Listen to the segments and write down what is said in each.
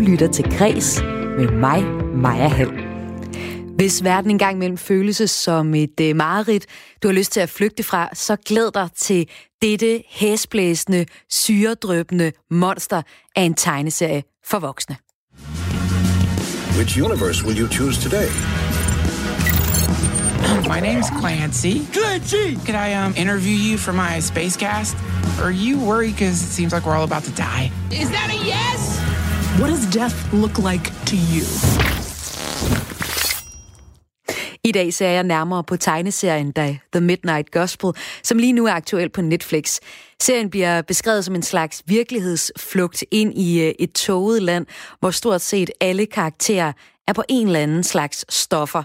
lytter til Græs med mig, Maja Hall. Hvis verden engang imellem føles som et uh, mareridt, du har lyst til at flygte fra, så glæd dig til dette hæsblæsende, syredrøbende monster af en tegneserie for voksne. Which universe will you choose today? My name's Clancy. Clancy! Could I um, interview you for my space cast? Are you worried because it seems like we're all about to die? Is that a yes? What does death look like to you? I dag ser jeg nærmere på tegneserien The Midnight Gospel, som lige nu er aktuel på Netflix. Serien bliver beskrevet som en slags virkelighedsflugt ind i øh, et toget land, hvor stort set alle karakterer er på en eller anden slags stoffer.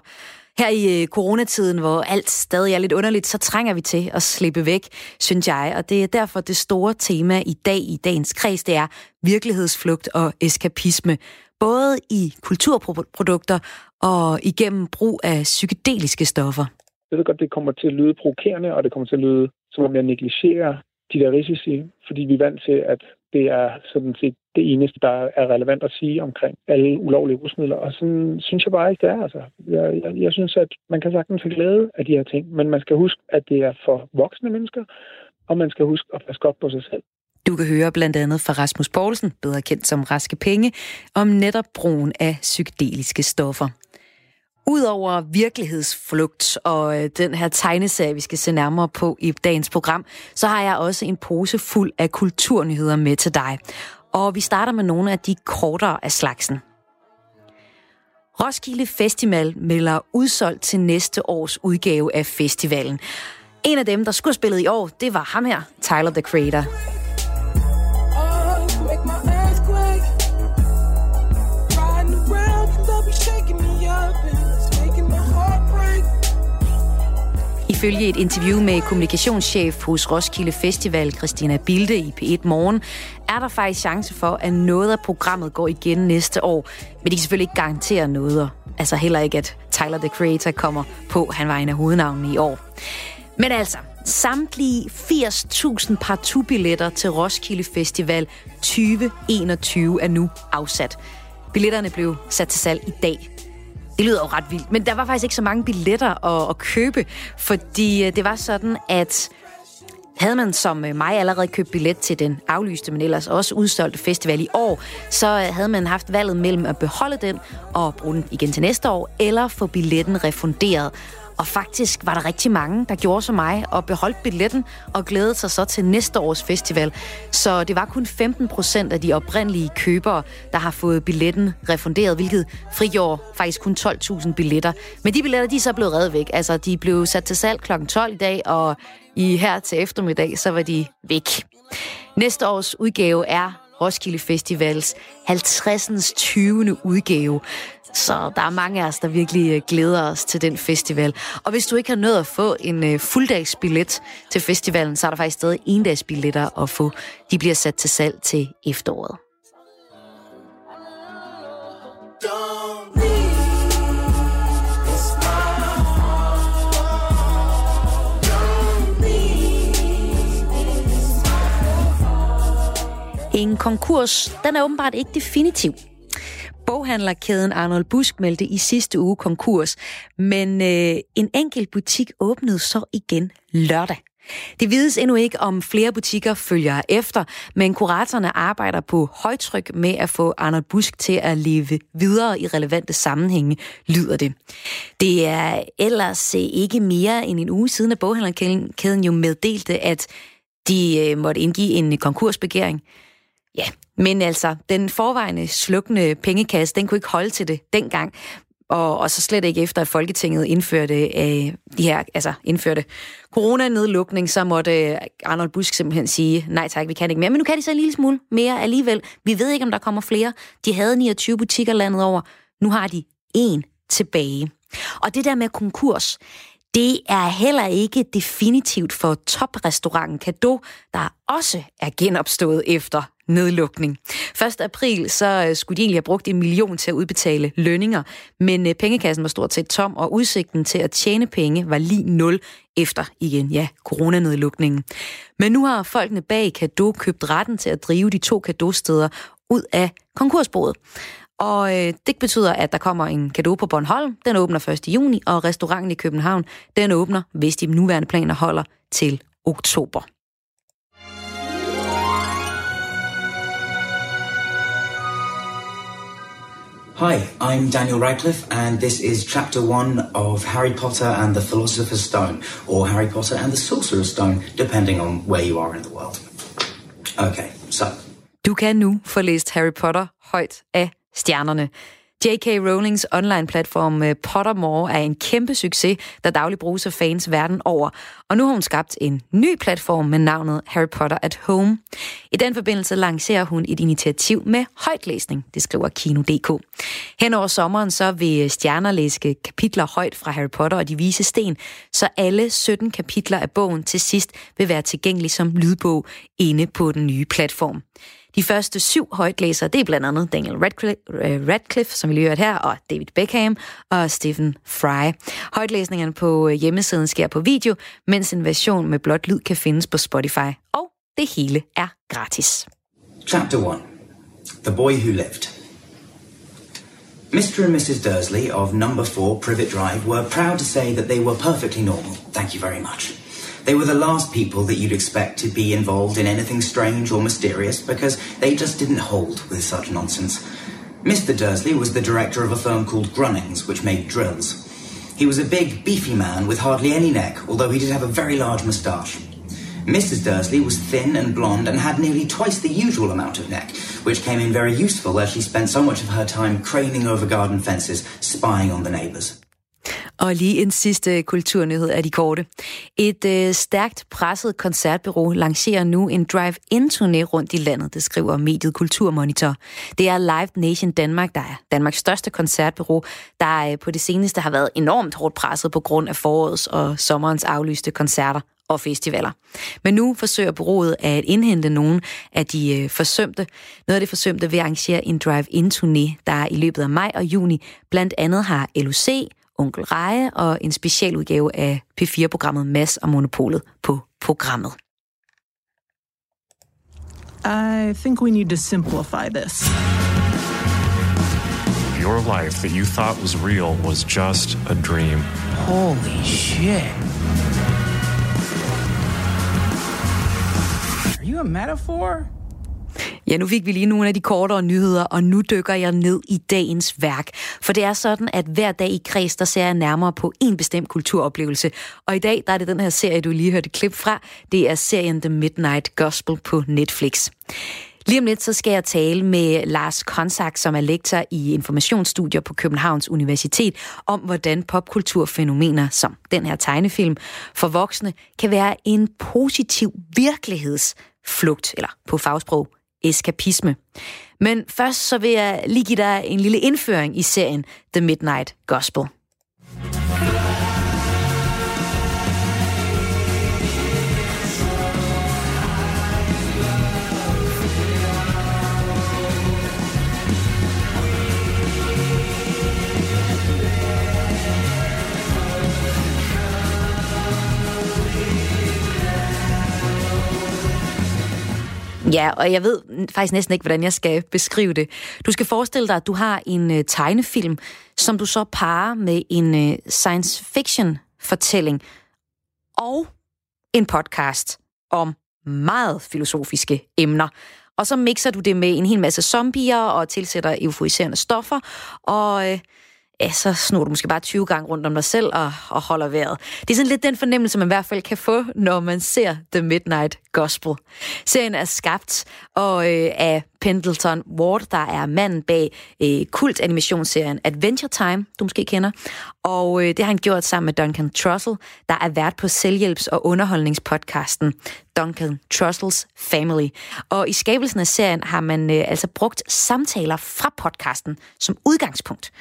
Her i øh, coronatiden, hvor alt stadig er lidt underligt, så trænger vi til at slippe væk, synes jeg. Og det er derfor det store tema i dag i dagens kreds, det er virkelighedsflugt og eskapisme. Både i kulturprodukter og igennem brug af psykedeliske stoffer. Jeg ved godt, det kommer til at lyde provokerende, og det kommer til at lyde, som om jeg negligerer de der risici, fordi vi er vant til, at det er sådan set det eneste, der er relevant at sige omkring alle ulovlige rusmidler. Og sådan synes jeg bare ikke, det er. Altså, jeg, jeg, jeg synes, at man kan sagtens have glæde af de her ting, men man skal huske, at det er for voksne mennesker, og man skal huske at passe godt på sig selv. Du kan høre blandt andet fra Rasmus Poulsen, bedre kendt som Raske Penge, om netop brugen af psykedeliske stoffer. Udover virkelighedsflugt og øh, den her tegneserie, vi skal se nærmere på i dagens program, så har jeg også en pose fuld af kulturnyheder med til dig. Og vi starter med nogle af de kortere af slagsen. Roskilde Festival melder udsolgt til næste års udgave af festivalen. En af dem, der skulle have spillet i år, det var ham her, Tyler, the Creator. Ifølge et interview med kommunikationschef hos Roskilde Festival, Christina Bilde i P1 Morgen, er der faktisk chance for, at noget af programmet går igen næste år. Men de kan selvfølgelig ikke garantere noget. Altså heller ikke, at Tyler, the Creator, kommer på. Han var en af hovednavnene i år. Men altså, samtlige 80.000 partubilletter til Roskilde Festival 2021 er nu afsat. Billetterne blev sat til salg i dag. Det lyder jo ret vildt, men der var faktisk ikke så mange billetter at, at købe, fordi øh, det var sådan, at havde man som øh, mig allerede købt billet til den aflyste, men ellers også udsolgte festival i år, så øh, havde man haft valget mellem at beholde den og bruge den igen til næste år, eller få billetten refunderet. Og faktisk var der rigtig mange, der gjorde som mig og beholdt billetten og glædede sig så til næste års festival. Så det var kun 15 procent af de oprindelige købere, der har fået billetten refunderet, hvilket frigjorde faktisk kun 12.000 billetter. Men de billetter, de er så blevet reddet væk. Altså, de blev sat til salg kl. 12 i dag, og i her til eftermiddag, så var de væk. Næste års udgave er Roskilde Festivals 50. 20. udgave. Så der er mange af os, der virkelig øh, glæder os til den festival. Og hvis du ikke har nået at få en øh, fulddagsbillet til festivalen, så er der faktisk stadig endagsbilletter at få. De bliver sat til salg til efteråret. En konkurs, den er åbenbart ikke definitiv. Boghandlerkæden Arnold Busk meldte i sidste uge konkurs, men øh, en enkelt butik åbnede så igen lørdag. Det vides endnu ikke, om flere butikker følger efter, men kuratorerne arbejder på højtryk med at få Arnold Busk til at leve videre i relevante sammenhænge, lyder det. Det er ellers øh, ikke mere end en uge siden, at boghandlerkæden jo meddelte, at de øh, måtte indgive en konkursbegæring. Ja, men altså, den forvejende slukkende pengekasse, den kunne ikke holde til det dengang. Og, og så slet ikke efter, at Folketinget indførte øh, de her, altså indførte coronanedlukning, så måtte øh, Arnold Busk simpelthen sige, nej tak, vi kan ikke mere. Men nu kan de så en lille smule mere alligevel. Vi ved ikke, om der kommer flere. De havde 29 butikker landet over. Nu har de en tilbage. Og det der med konkurs, det er heller ikke definitivt for toprestauranten Kado, der også er genopstået efter nedlukning. 1. april så øh, skulle de egentlig have brugt en million til at udbetale lønninger, men øh, pengekassen var stort set tom, og udsigten til at tjene penge var lige nul efter igen, ja, coronanedlukningen. Men nu har folkene bag Kado købt retten til at drive de to Kado-steder ud af konkursboet. Og øh, det betyder, at der kommer en kado på Bornholm. Den åbner 1. juni, og restauranten i København, den åbner, hvis de nuværende planer holder, til oktober. Hi, I'm Daniel Radcliffe, and this is chapter one of Harry Potter and the Philosopher's Stone, or Harry Potter and the Sorcerer's Stone, depending on where you are in the world. Okay, so. Du kan nu få læst Harry Potter højt af stjernerne. J.K. Rowlings online-platform øh, Pottermore er en kæmpe succes, der dagligt bruges af fans verden over. Og nu har hun skabt en ny platform med navnet Harry Potter at Home. I den forbindelse lancerer hun et initiativ med højtlæsning, det skriver Kino.dk. Hen over sommeren så vil stjerner læse kapitler højt fra Harry Potter og de vise sten, så alle 17 kapitler af bogen til sidst vil være tilgængelige som lydbog inde på den nye platform. De første syv højtlæsere, det er blandt andet Daniel Radcliffe, øh, Radcliffe som vi lige hørt her, og David Beckham og Stephen Fry. Højtlæsningerne på øh, hjemmesiden sker på video, mens en version med blot lyd kan findes på Spotify. Og det hele er gratis. Chapter 1. The Boy Who Lived. Mr. and Mrs. Dursley of number 4 Privet Drive were proud to say that they were perfectly normal. Thank you very much. They were the last people that you'd expect to be involved in anything strange or mysterious because they just didn't hold with such nonsense. Mr. Dursley was the director of a firm called Grunnings, which made drills. He was a big, beefy man with hardly any neck, although he did have a very large moustache. Mrs. Dursley was thin and blonde and had nearly twice the usual amount of neck, which came in very useful as she spent so much of her time craning over garden fences, spying on the neighbours. Og lige en sidste kulturnyhed af de korte. Et øh, stærkt presset koncertbureau lancerer nu en drive-in-turné rundt i landet, det skriver mediet Kulturmonitor. Det er Live Nation Danmark, der er Danmarks største koncertbureau, der øh, på det seneste har været enormt hårdt presset på grund af forårets og sommerens aflyste koncerter og festivaler. Men nu forsøger bureauet at indhente nogle af de øh, forsømte. Noget af det forsømte ved at arrangere en drive-in-turné, der i løbet af maj og juni blandt andet har LOC, Onkel Reje og en specialudgave af P4-programmet Mass og Monopolet på programmet. I think we need to simplify this. Your life that you thought was real was just a dream. Holy shit. Are you a metaphor? Ja, nu fik vi lige nogle af de kortere nyheder, og nu dykker jeg ned i dagens værk. For det er sådan, at hver dag i kreds, der ser jeg nærmere på en bestemt kulturoplevelse. Og i dag, der er det den her serie, du lige hørte klip fra. Det er serien The Midnight Gospel på Netflix. Lige om lidt, så skal jeg tale med Lars Konsak, som er lektor i informationsstudier på Københavns Universitet, om hvordan popkulturfænomener som den her tegnefilm for voksne kan være en positiv virkelighedsflugt, eller på fagsprog eskapisme. Men først så vil jeg lige give dig en lille indføring i serien The Midnight Gospel. Ja, og jeg ved faktisk næsten ikke, hvordan jeg skal beskrive det. Du skal forestille dig, at du har en øh, tegnefilm, som du så parer med en øh, science fiction fortælling og en podcast om meget filosofiske emner. Og så mixer du det med en hel masse zombier og tilsætter euforiserende stoffer, og øh, ja, så snor du måske bare 20 gange rundt om dig selv og, og holder vejret. Det er sådan lidt den fornemmelse, man i hvert fald kan få, når man ser The Midnight Gospel. Serien er skabt og øh, af Pendleton Ward, der er manden bag øh, kult-animationsserien Adventure Time, du måske kender. Og øh, det har han gjort sammen med Duncan Trussell, der er vært på selvhjælps- og underholdningspodcasten Duncan Trussell's Family. Og i skabelsen af serien har man øh, altså brugt samtaler fra podcasten som udgangspunkt.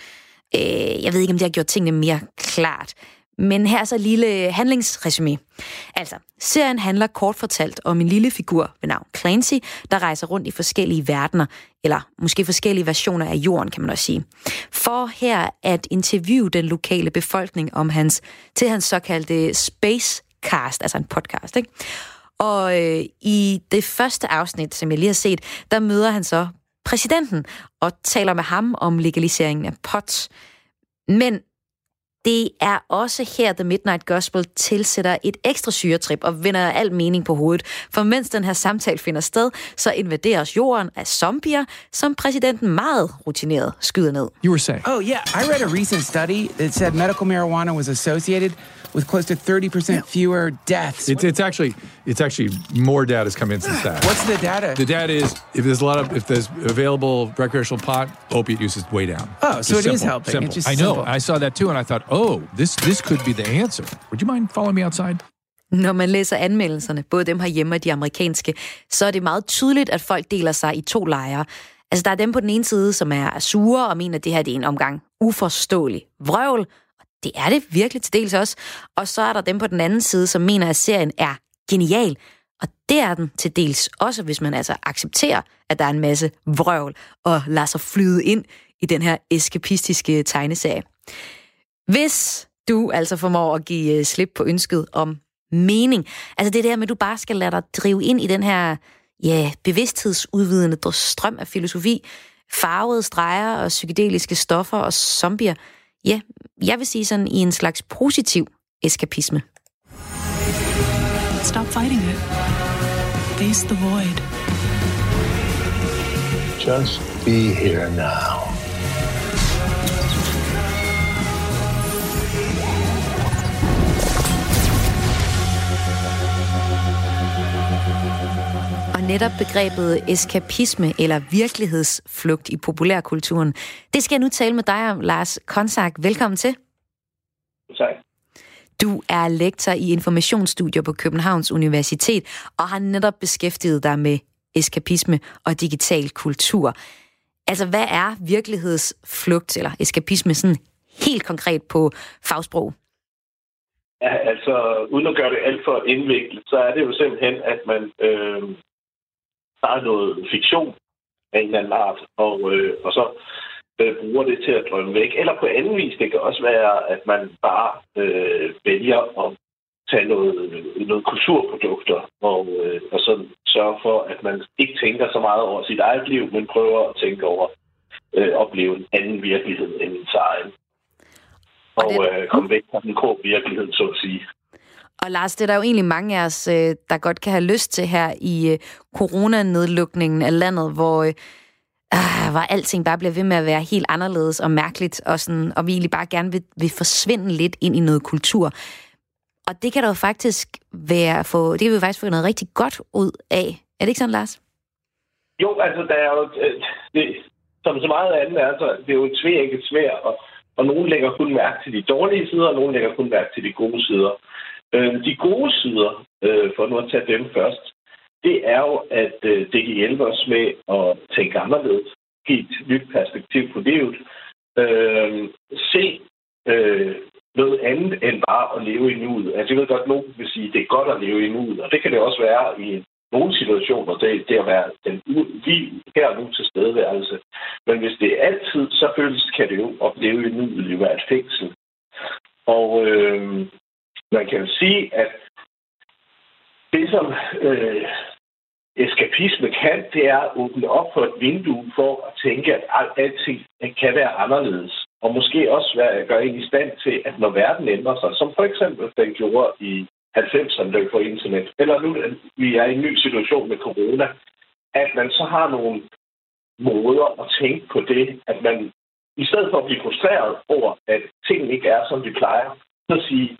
Øh, jeg ved ikke, om det har gjort tingene mere klart. Men her er så et lille handlingsresumé. Altså, serien handler kort fortalt om en lille figur ved navn Clancy, der rejser rundt i forskellige verdener, eller måske forskellige versioner af jorden, kan man også sige. For her at interviewe den lokale befolkning om hans, til hans såkaldte Spacecast, altså en podcast, ikke? Og øh, i det første afsnit, som jeg lige har set, der møder han så præsidenten og taler med ham om legaliseringen af pot. Men det er også her, The Midnight Gospel tilsætter et ekstra syretrip og vender al mening på hovedet. For mens den her samtale finder sted, så invaderes jorden af zombier, som præsidenten meget rutineret skyder ned. You were saying? Oh, yeah. I read a recent study that said medical marijuana was associated with close to 30% fewer deaths. It's, it's actually it's actually more data has come in since that. What's the data? The data is if there's a lot of if there's available recreational pot, opiate use is way down. Oh, so Just it is simple, helping. Simple. It's just I know. simple. I saw that too, and I thought, oh, this this could be the answer. Would you mind following me outside? Når man læser anmeldelserne, både dem herhjemme og de amerikanske, så er det meget tydeligt, at folk deler sig i to lejre. Altså, der er dem på den ene side, som er sure og mener, at det her det er en omgang uforståelig vrøvl. Og det er det virkelig til dels også. Og så er der dem på den anden side, som mener, at serien er genial. Og det er den til dels også, hvis man altså accepterer, at der er en masse vrøvl og lader sig flyde ind i den her eskapistiske tegneserie. Hvis du altså formår at give øh, slip på ønsket om mening, altså det der med, at du bare skal lade dig drive ind i den her ja, bevidsthedsudvidende strøm af filosofi, farvede streger og psykedeliske stoffer og zombier, ja, jeg vil sige sådan i en slags positiv eskapisme. Stop fighting it. Face the void. Just be here now. Netop begrebet eskapisme eller virkelighedsflugt i populærkulturen, det skal jeg nu tale med dig om, Lars Konsak. Velkommen til. Tak. Du er lektor i informationsstudier på Københavns Universitet og har netop beskæftiget dig med eskapisme og digital kultur. Altså, hvad er virkelighedsflugt eller eskapisme sådan helt konkret på fagsprog? Ja, altså, uden at gøre det alt for indviklet, så er det jo simpelthen, at man øh, har noget fiktion af en eller anden art, og, øh, og så øh, bruger det til at drømme væk. Eller på anden vis, det kan også være, at man bare øh, vælger at tage noget, noget kulturprodukter og, øh, og så sørge for, at man ikke tænker så meget over sit eget liv, men prøver at tænke over øh, at opleve en anden virkelighed end ens egen. Og, det- øh, komme væk fra den grå virkelighed, så at sige. Og Lars, det er der jo egentlig mange af os, øh, der godt kan have lyst til her i øh, coronanedlukningen af landet, hvor, øh, ah, hvor alting bare bliver ved med at være helt anderledes og mærkeligt, og, sådan, og vi egentlig bare gerne vil, vil forsvinde lidt ind i noget kultur. Og det kan der jo faktisk være, få, det kan vi jo faktisk få noget rigtig godt ud af. Er det ikke sådan, Lars? Jo, altså, der er jo... Øh, det, som så meget andet er, så det er jo et ikke svært og, og nogen lægger kun mærke til de dårlige sider, og nogen lægger kun mærke til de gode sider. Øh, de gode sider, øh, for nu at tage dem først, det er jo, at øh, det kan hjælpe os med at tænke anderledes, give et nyt perspektiv på livet, øh, se øh, noget andet end bare at leve i nuet. Altså, jeg ved godt, at nogen vil sige, at det er godt at leve i nuet, og det kan det også være i nogle situationer, det, det at være den vi lige her og nu tilstedeværelse. Men hvis det er altid, så føles kan det jo at leve i nuet jo være et fængsel. Og øh, man kan jo sige, at det, som øh, eskapisme kan, det er at åbne op for et vindue for at tænke, at alt- alting øh, kan være anderledes. Og måske også være, gøre en i stand til, at når verden ændrer sig, som for eksempel den gjorde i 90'erne, da vi får internet, eller nu at vi er i en ny situation med corona, at man så har nogle måder at tænke på det, at man i stedet for at blive frustreret over, at tingene ikke er, som de plejer, så sige,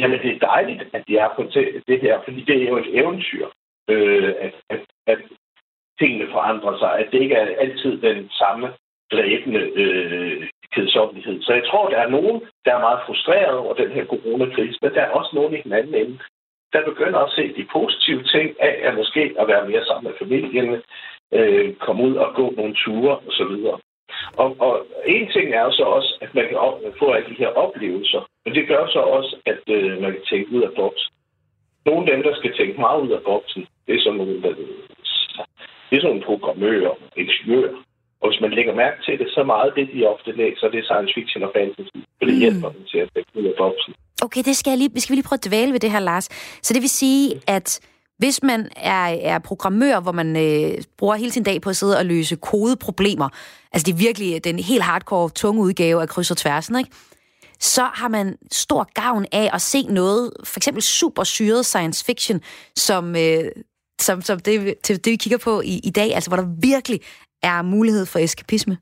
jamen det er dejligt, at de er på det, det her, fordi det er jo et eventyr, øh, at, at, at tingene forandrer sig, at det ikke er altid den samme dræbende øh, kedsommelighed. Så jeg tror, der er nogen, der er meget frustreret over den her coronakrise, men der er også nogen i den anden ende, der begynder at se de positive ting af, at måske at være mere sammen med familien, øh, komme ud og gå nogle ture osv. Og, og en ting er jo så også, at man kan få alle de her oplevelser, men det gør så også, at øh, man kan tænke ud af boksen. Nogle af dem, der skal tænke meget ud af boksen, det er sådan nogle, der, det er sådan nogle programmører, ingeniører. Og hvis man lægger mærke til det, så meget det, de ofte læser, det er science fiction og fantasy. For det hjælper dem til at tænke ud af boksen. Okay, det skal jeg lige, vi skal lige prøve at dvæle ved det her, Lars. Så det vil sige, at hvis man er, er programmør, hvor man øh, bruger hele sin dag på at sidde og løse kodeproblemer, altså det er virkelig øh, den helt hardcore, tunge udgave af kryds og tværsen, ikke? så har man stor gavn af at se noget, for eksempel super syret science fiction, som, øh, som, som det, det, det, vi kigger på i, i dag, altså hvor der virkelig er mulighed for eskapisme.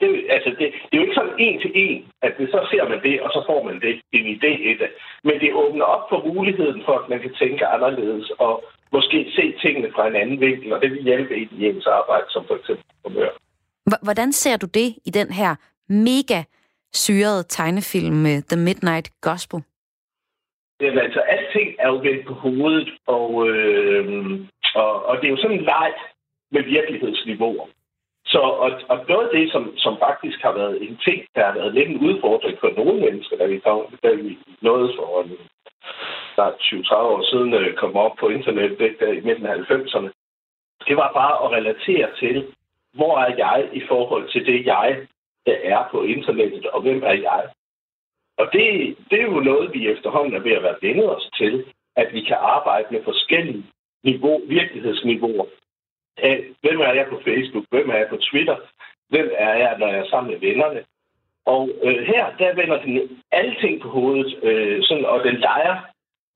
Det, altså det, det er jo ikke sådan en til en, at det, så ser man det, og så får man det, en idé i det. Men det åbner op for muligheden for, at man kan tænke anderledes, og måske se tingene fra en anden vinkel, og det vil hjælpe i ens arbejde, som for eksempel formør. Hvordan ser du det i den her mega syrede tegnefilm med The Midnight Gospel? Jamen, altså, alting er jo vendt på hovedet, og, øh, og, og det er jo sådan en leg med virkelighedsniveauer. Så, og, og noget af det, som, som faktisk har været en ting, der har været lidt en udfordring for nogle mennesker, da vi, da vi nåede for en, der 20-30 år siden øh, kom op på internettet der i midten af 90'erne, det var bare at relatere til, hvor er jeg i forhold til det, jeg der er på internettet, og hvem er jeg? Og det, det er jo noget, vi efterhånden er ved at være vendet os til, at vi kan arbejde med forskellige niveau, virkelighedsniveauer. Hvem er jeg på Facebook? Hvem er jeg på Twitter? Hvem er jeg, når jeg er sammen med vennerne? Og øh, her, der vender den alting på hovedet, øh, sådan, og den leger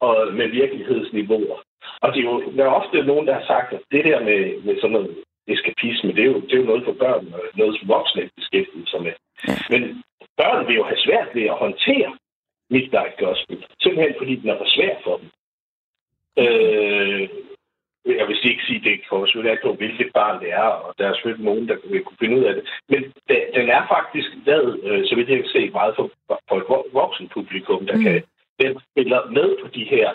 og med virkelighedsniveauer. Og det er jo der er ofte nogen, der har sagt, at det der med, med sådan noget eskapisme, det er, jo, det er jo noget for børn, og noget som voksne beskæftiger sig med. Ja. Men børn vil jo have svært ved at håndtere Midnight Gospel, simpelthen fordi den er for svær for dem. Øh, jeg vil ikke sige, det kommer selvfølgelig ikke på, hvilket barn det er, og der er selvfølgelig nogen, der vil kunne finde ud af det. Men den er faktisk lavet, øh, så vidt jeg kan se, meget for, for et voksen publikum, der mm. kan den spiller med på de her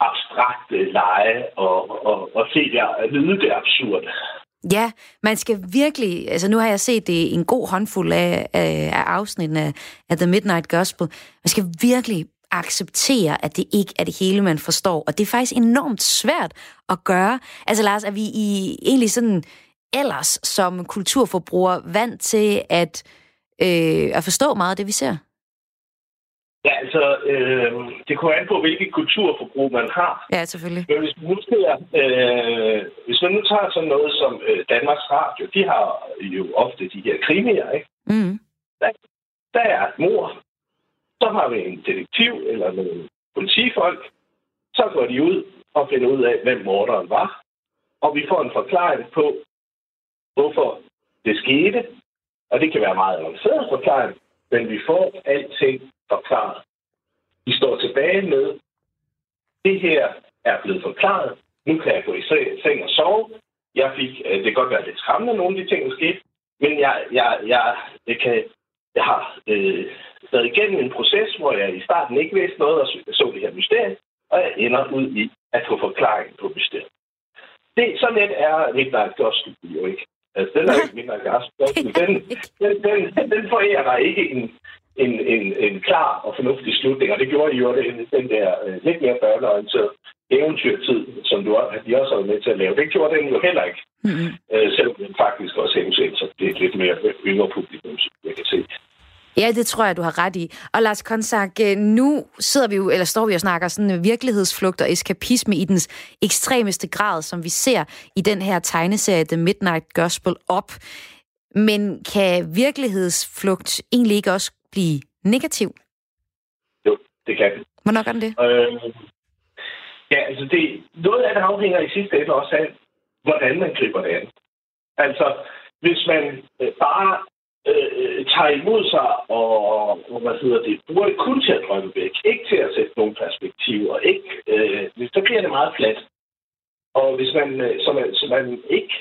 abstrakte lege og, og, og se det, lyde det absurde. Ja, man skal virkelig, altså nu har jeg set det en god håndfuld af, af, af afsnitten af, af The Midnight Gospel, man skal virkelig acceptere, at det ikke er det hele, man forstår. Og det er faktisk enormt svært at gøre. Altså Lars, er vi i egentlig sådan ellers som kulturforbruger vant til at, øh, at forstå meget af det, vi ser? Ja, altså, øh, det kommer an på, hvilket kulturforbrug man har. Ja, selvfølgelig. Men hvis man nu, ser, øh, hvis man nu tager sådan noget som øh, Danmarks Radio, de har jo ofte de her krimier, ikke? Mm. Der, der er mor. Så har vi en detektiv eller nogle politifolk. Så går de ud og finder ud af, hvem morderen var. Og vi får en forklaring på, hvorfor det skete. Og det kan være meget avanceret forklaring, men vi får alting forklaret. Vi står tilbage med, det her er blevet forklaret. Nu kan jeg gå i seng og sove. Jeg fik, øh, det kan godt være lidt skræmmende, nogle af de ting, der skete, men jeg, jeg, jeg, jeg, kan, jeg har øh, været igennem en proces, hvor jeg i starten ikke vidste noget og så det her mysterie, og jeg ender ud i at få forklaring på mysteriet. Det, så let er Midnight Gospel jo ikke. Altså, den er ikke Midnight Gospel. Den, den, den, den forærer dig ikke en, en, en, en klar og fornuftig slutning, og det gjorde I jo den, den der uh, lidt mere børneorienterede eventyrtid, som du, at de også har med til at lave. Det gjorde den jo heller ikke. Mm-hmm. Uh, selvom den faktisk også hænger så det er lidt mere yngre publikum, som jeg kan se. Ja, det tror jeg, du har ret i. Og Lars Konsak, øh, nu sidder vi jo, eller står vi og snakker sådan virkelighedsflugt og eskapisme i dens ekstremeste grad, som vi ser i den her tegneserie The Midnight Gospel op. Men kan virkelighedsflugt egentlig ikke også blive negativ? Jo, det kan det. Hvornår gør den det? Øh, ja, altså det, noget af det afhænger i sidste ende også af, hvordan man griber det an. Altså, hvis man øh, bare Øh, øh, tager imod sig og, og hvad hedder det, bruger det kun til at drømme væk, ikke til at sætte nogle perspektiver, ikke, øh, så bliver det meget fladt. Og hvis man, øh, så man, så man ikke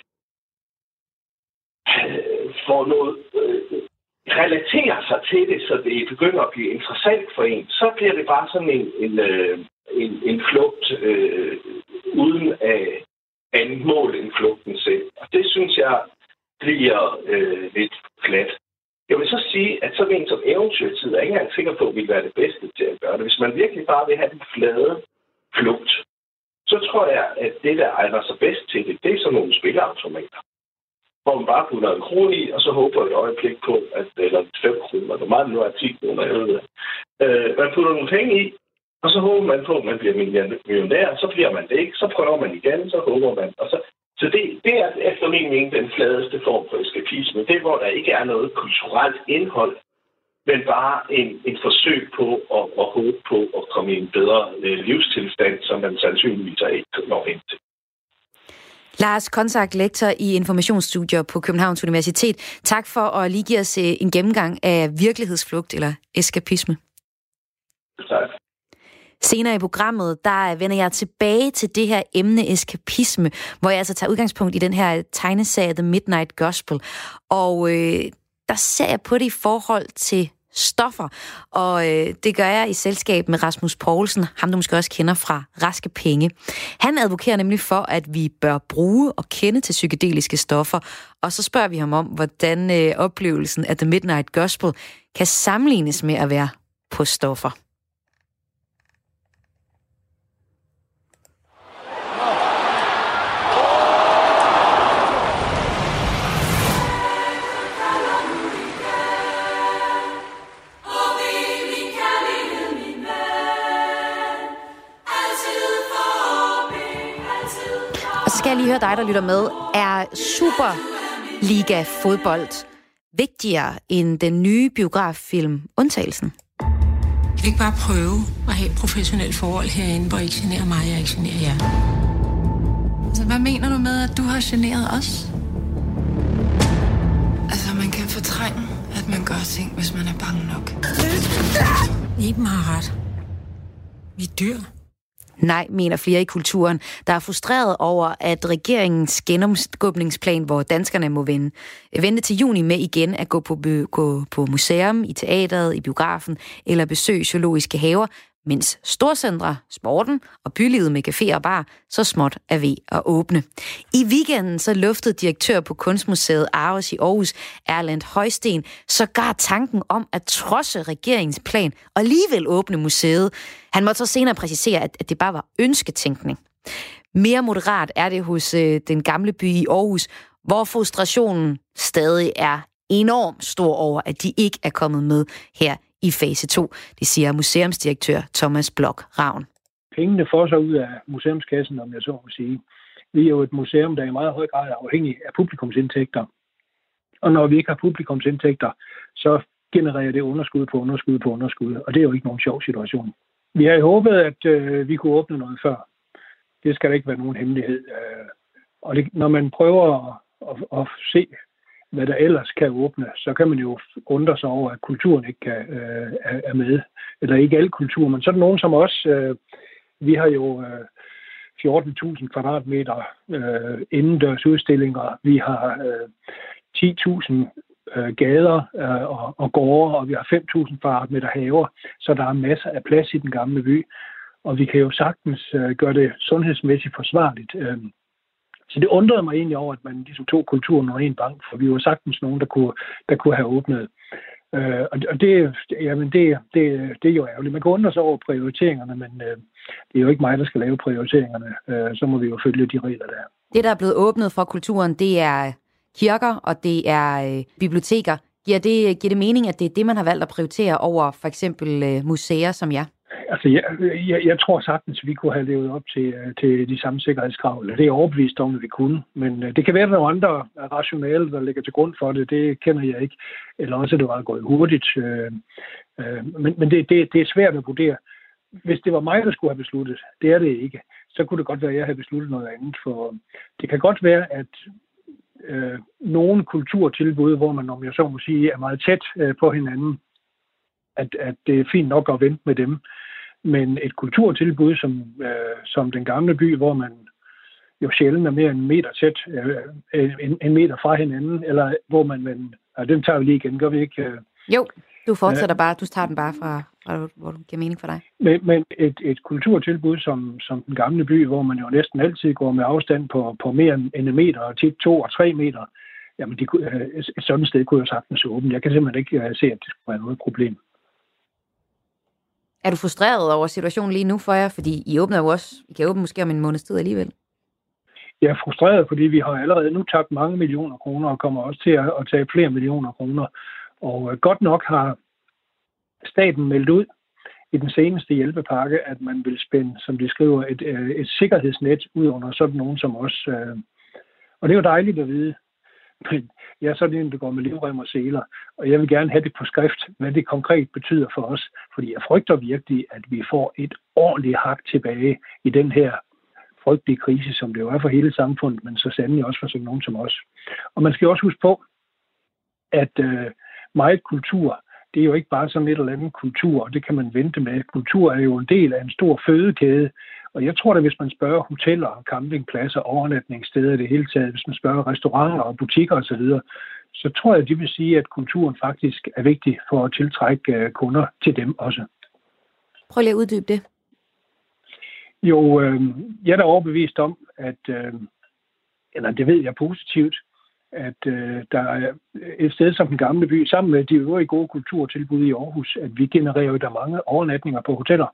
øh, får noget øh, relaterer sig til det, så det begynder at blive interessant for en, så bliver det bare sådan en, en, øh, en, en flugt øh, uden af andet mål end flugten selv. Og det synes jeg bliver øh, lidt flat. Jeg vil så sige, at sådan en som eventyrtid er ikke engang sikker på, at vi vil være det bedste til at gøre det. Hvis man virkelig bare vil have den flade flugt, så tror jeg, at det, der egner sig bedst til det, det er sådan nogle spilleautomater hvor man bare putter en krone i, og så håber et øjeblik på, at, eller 5 kroner, hvor meget nu er 10 kroner, jeg ved det. Øh, man putter nogle penge i, Og så håber man på, at man bliver millionær, så bliver man det ikke, så prøver man igen, så håber man. Og så, så det, det er efter min mening den fladeste form for eskapisme. Det, hvor der ikke er noget kulturelt indhold, men bare en, en forsøg på at, at håbe på at komme i en bedre øh, livstilstand, som man sandsynligvis ikke når ind til. Lars Konsak, lektor i informationsstudier på Københavns Universitet. Tak for at lige give os øh, en gennemgang af virkelighedsflugt eller eskapisme. Tak. Senere i programmet, der vender jeg tilbage til det her emne eskapisme, hvor jeg altså tager udgangspunkt i den her tegneserie The Midnight Gospel. Og øh, der ser jeg på det i forhold til stoffer. Og øh, det gør jeg i selskab med Rasmus Poulsen, ham du måske også kender fra Raske Penge. Han advokerer nemlig for, at vi bør bruge og kende til psykedeliske stoffer. Og så spørger vi ham om, hvordan øh, oplevelsen af The Midnight Gospel kan sammenlignes med at være på stoffer. Jeg lige høre dig, der lytter med. Er Superliga-fodbold vigtigere end den nye biograffilm Undtagelsen? Jeg vil ikke bare prøve at have et professionelt forhold herinde, hvor I ikke generer mig, og jeg ikke generer jer. Altså, hvad mener du med, at du har generet os? Altså, man kan fortrænge, at man gør ting, hvis man er bange nok. Iben har ret. Vi dyr. Nej, mener flere i kulturen, der er frustreret over, at regeringens genopskubningsplan, hvor danskerne må vende, vente til juni med igen at gå på, gå på museum, i teateret, i biografen eller besøge zoologiske haver, mens storcentre, sporten og bylivet med café og bar så småt er ved at åbne. I weekenden så luftede direktør på Kunstmuseet Aarhus i Aarhus, Erland Højsten, sågar tanken om at trodse regeringsplan og alligevel åbne museet. Han måtte så senere præcisere, at det bare var ønsketænkning. Mere moderat er det hos øh, den gamle by i Aarhus, hvor frustrationen stadig er enormt stor over, at de ikke er kommet med her i fase 2. Det siger museumsdirektør Thomas Blok Ravn. Pengene får sig ud af museumskassen, om jeg så må sige. Vi er jo et museum, der i meget høj grad er afhængig af publikumsindtægter. Og når vi ikke har publikumsindtægter, så genererer det underskud på underskud på underskud, og det er jo ikke nogen sjov situation. Vi har håbet, at øh, vi kunne åbne noget før. Det skal da ikke være nogen hemmelighed. Øh, og det, når man prøver at, at, at se hvad der ellers kan åbne, så kan man jo undre sig over, at kulturen ikke kan, øh, er med. Eller ikke al kultur, men sådan nogen som os. Øh, vi har jo øh, 14.000 kvadratmeter øh, indendørs udstillinger. Vi har øh, 10.000 øh, gader øh, og, og gårde, og vi har 5.000 kvadratmeter haver, så der er masser af plads i den gamle by. Og vi kan jo sagtens øh, gøre det sundhedsmæssigt forsvarligt. Øh, så det undrede mig egentlig over, at man ligesom tog kulturen under en bank, for vi var sagtens nogen, der kunne, der kunne have åbnet. Øh, og det, jamen det, det, det er jo ærgerligt. Man kan undre sig over prioriteringerne, men øh, det er jo ikke mig, der skal lave prioriteringerne. Øh, så må vi jo følge de regler, der er. Det, der er blevet åbnet for kulturen, det er kirker, og det er øh, biblioteker. Giver det, giver det mening, at det er det, man har valgt at prioritere over for eksempel øh, museer som jer? Altså, jeg, jeg, jeg tror sagtens, at vi kunne have levet op til, øh, til de samme sikkerhedskrav. Det er jeg overbevist om, at vi kunne. Men øh, det kan være, at der er andre rationale, der ligger til grund for det. Det kender jeg ikke. Eller også, at det var gået hurtigt. Øh, men men det, det, det er svært at vurdere. Hvis det var mig, der skulle have besluttet, det er det ikke, så kunne det godt være, at jeg havde besluttet noget andet. For det kan godt være, at øh, nogle kulturtilbud, hvor man, om jeg så må sige, er meget tæt øh, på hinanden, at, at det er fint nok at vente med dem. Men et kulturtilbud som, øh, som den gamle by, hvor man jo sjældent er mere end en meter tæt, øh, en, en meter fra hinanden, eller hvor man, men, ja, den tager vi lige igen, gør vi ikke? Øh, jo, du fortsætter øh, bare, du tager den bare fra, fra hvor du giver mening for dig. Men, men et, et kulturtilbud som, som den gamle by, hvor man jo næsten altid går med afstand på, på mere end en meter, og tit to og tre meter, jamen de, øh, et sådan sted kunne jo sagtens åbne. Jeg kan simpelthen ikke øh, se, at det skulle være noget problem. Er du frustreret over situationen lige nu for jer? Fordi I åbner jo også, I kan åbne måske om en måneds tid alligevel. Jeg er frustreret, fordi vi har allerede nu tabt mange millioner kroner, og kommer også til at, at tage flere millioner kroner. Og øh, godt nok har staten meldt ud i den seneste hjælpepakke, at man vil spænde, som de skriver, et, øh, et sikkerhedsnet ud under sådan nogen som os. Øh. Og det er jo dejligt at vide. Men jeg er sådan en, der går med livrem og seler, og jeg vil gerne have det på skrift, hvad det konkret betyder for os. Fordi jeg frygter virkelig, at vi får et ordentligt hak tilbage i den her frygtelige krise, som det jo er for hele samfundet, men så sandelig også for sådan nogen som os. Og man skal også huske på, at øh, meget kultur, det er jo ikke bare sådan et eller andet kultur, og det kan man vente med. Kultur er jo en del af en stor fødekæde, og jeg tror at hvis man spørger hoteller, campingpladser, overnatningssteder i det hele taget, hvis man spørger restauranter og butikker osv., så tror jeg, at de vil sige, at kulturen faktisk er vigtig for at tiltrække øh, kunder til dem også. Prøv lige at uddybe det. Jo, øh, jeg er da overbevist om, at, øh, eller det ved jeg positivt, at øh, der er et sted som den gamle by, sammen med de øvrige gode kulturtilbud i Aarhus, at vi genererer jo der mange overnatninger på hoteller.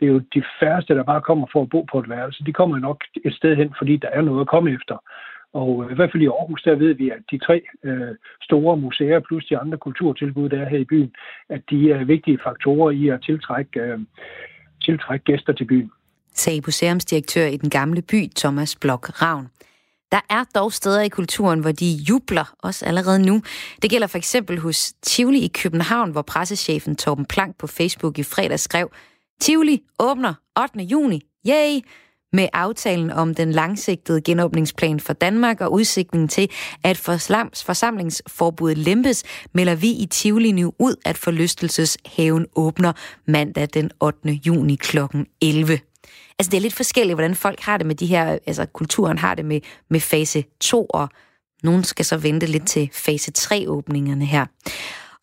Det er jo de færreste, der bare kommer for at bo på et værelse. De kommer nok et sted hen, fordi der er noget at komme efter. Og øh, i hvert fald i Aarhus, der ved vi, at de tre øh, store museer plus de andre kulturtilbud, der er her i byen, at de er vigtige faktorer i at tiltrække, øh, tiltrække gæster til byen sagde museumsdirektør i den gamle by, Thomas Blok Ravn. Der er dog steder i kulturen, hvor de jubler, også allerede nu. Det gælder for eksempel hos Tivoli i København, hvor pressechefen Torben Plank på Facebook i fredag skrev, Tivoli åbner 8. juni. Yay! Med aftalen om den langsigtede genåbningsplan for Danmark og udsigten til, at forsamlingsforbuddet lempes, melder vi i Tivoli nu ud, at forlystelseshaven åbner mandag den 8. juni kl. 11. Altså det er lidt forskelligt, hvordan folk har det med de her, altså kulturen har det med, med fase 2, og nogen skal så vente lidt til fase 3-åbningerne her.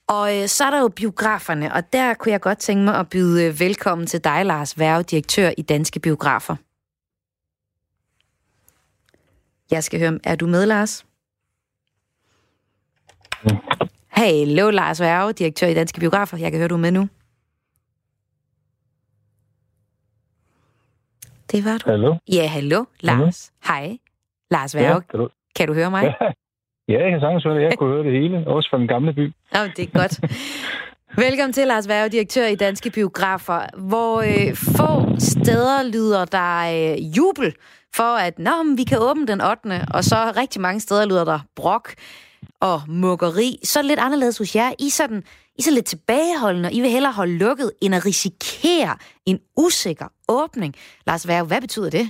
Og øh, så er der jo biograferne, og der kunne jeg godt tænke mig at byde øh, velkommen til dig, Lars Værge, direktør i Danske Biografer. Jeg skal høre, er du med, Lars? Ja. Hallo, Lars Værge, direktør i Danske Biografer. Jeg kan høre, du er med nu. Det var du. Hallo? Ja, hallo, Lars. Hej. Lars Værge. Ja, kan, du... kan du høre mig? Ja, ja jeg kan sagtens høre det. Jeg kunne høre det hele, også fra den gamle by. Ja, det er godt. Velkommen til, Lars Værge, direktør i Danske Biografer, hvor øh, få steder lyder der øh, jubel for, at Nå, vi kan åbne den 8. Og så rigtig mange steder lyder der brok og mukkeri. Så lidt anderledes hos jer. I sådan i så lidt tilbageholdende, og I vil hellere holde lukket, end at risikere en usikker åbning. Lars Værge, hvad betyder det?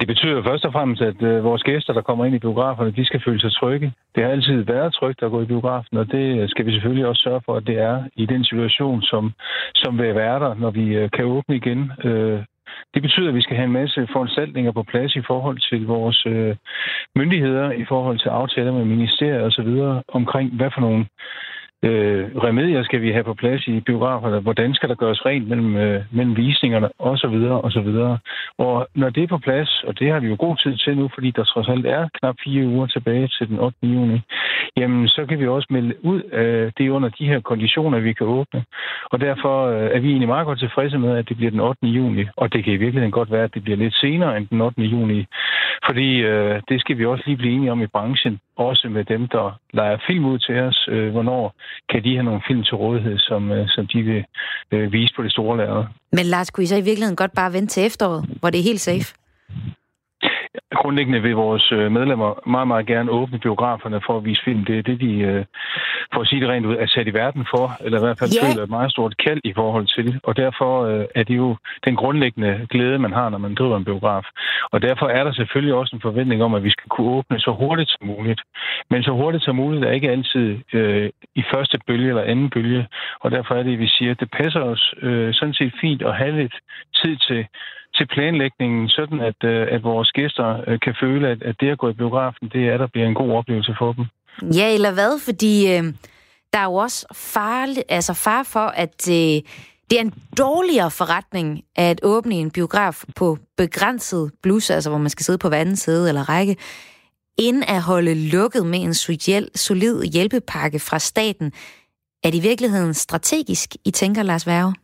Det betyder først og fremmest, at øh, vores gæster, der kommer ind i biograferne, de skal føle sig trygge. Det har altid været trygt at gå i biografen, og det skal vi selvfølgelig også sørge for, at det er i den situation, som, som vil være der, når vi øh, kan åbne igen. Øh, det betyder, at vi skal have en masse foranstaltninger på plads i forhold til vores øh, myndigheder, i forhold til aftaler med ministerier osv. omkring, hvad for nogle øh, remedier skal vi have på plads i biograferne? Hvordan skal der gøres rent mellem, øh, mellem visningerne? Og så videre, og så videre. Og når det er på plads, og det har vi jo god tid til nu, fordi der trods alt er knap fire uger tilbage til den 8. juni, jamen så kan vi også melde ud øh, det under de her konditioner, vi kan åbne. Og derfor øh, er vi egentlig meget godt tilfredse med, at det bliver den 8. juni. Og det kan i virkeligheden godt være, at det bliver lidt senere end den 8. juni. Fordi øh, det skal vi også lige blive enige om i branchen også med dem, der leger film ud til os. Øh, hvornår kan de have nogle film til rådighed, som, øh, som de vil øh, vise på det store lærred. Men Lars, kunne I så i virkeligheden godt bare vente til efteråret, hvor det er helt safe? Grundlæggende vil vores øh, medlemmer meget, meget gerne åbne biograferne for at vise film. Det er det, de, øh, for at sige det rent ud, er sat i verden for, eller i hvert fald yeah. føler et meget stort kald i forhold til. Og derfor øh, er det jo den grundlæggende glæde, man har, når man driver en biograf. Og derfor er der selvfølgelig også en forventning om, at vi skal kunne åbne så hurtigt som muligt. Men så hurtigt som muligt er ikke altid øh, i første bølge eller anden bølge. Og derfor er det, vi siger, at det passer os øh, sådan set fint at have lidt tid til til planlægningen, sådan at, øh, at vores gæster øh, kan føle, at, at det at gå i biografen, det er, der bliver en god oplevelse for dem. Ja, eller hvad? Fordi øh, der er jo også farlig, altså far for, at øh, det er en dårligere forretning at åbne en biograf på begrænset blus, altså hvor man skal sidde på hver anden side eller række, end at holde lukket med en solid hjælpepakke fra staten. Er det i virkeligheden strategisk, I tænker, Lars Værge?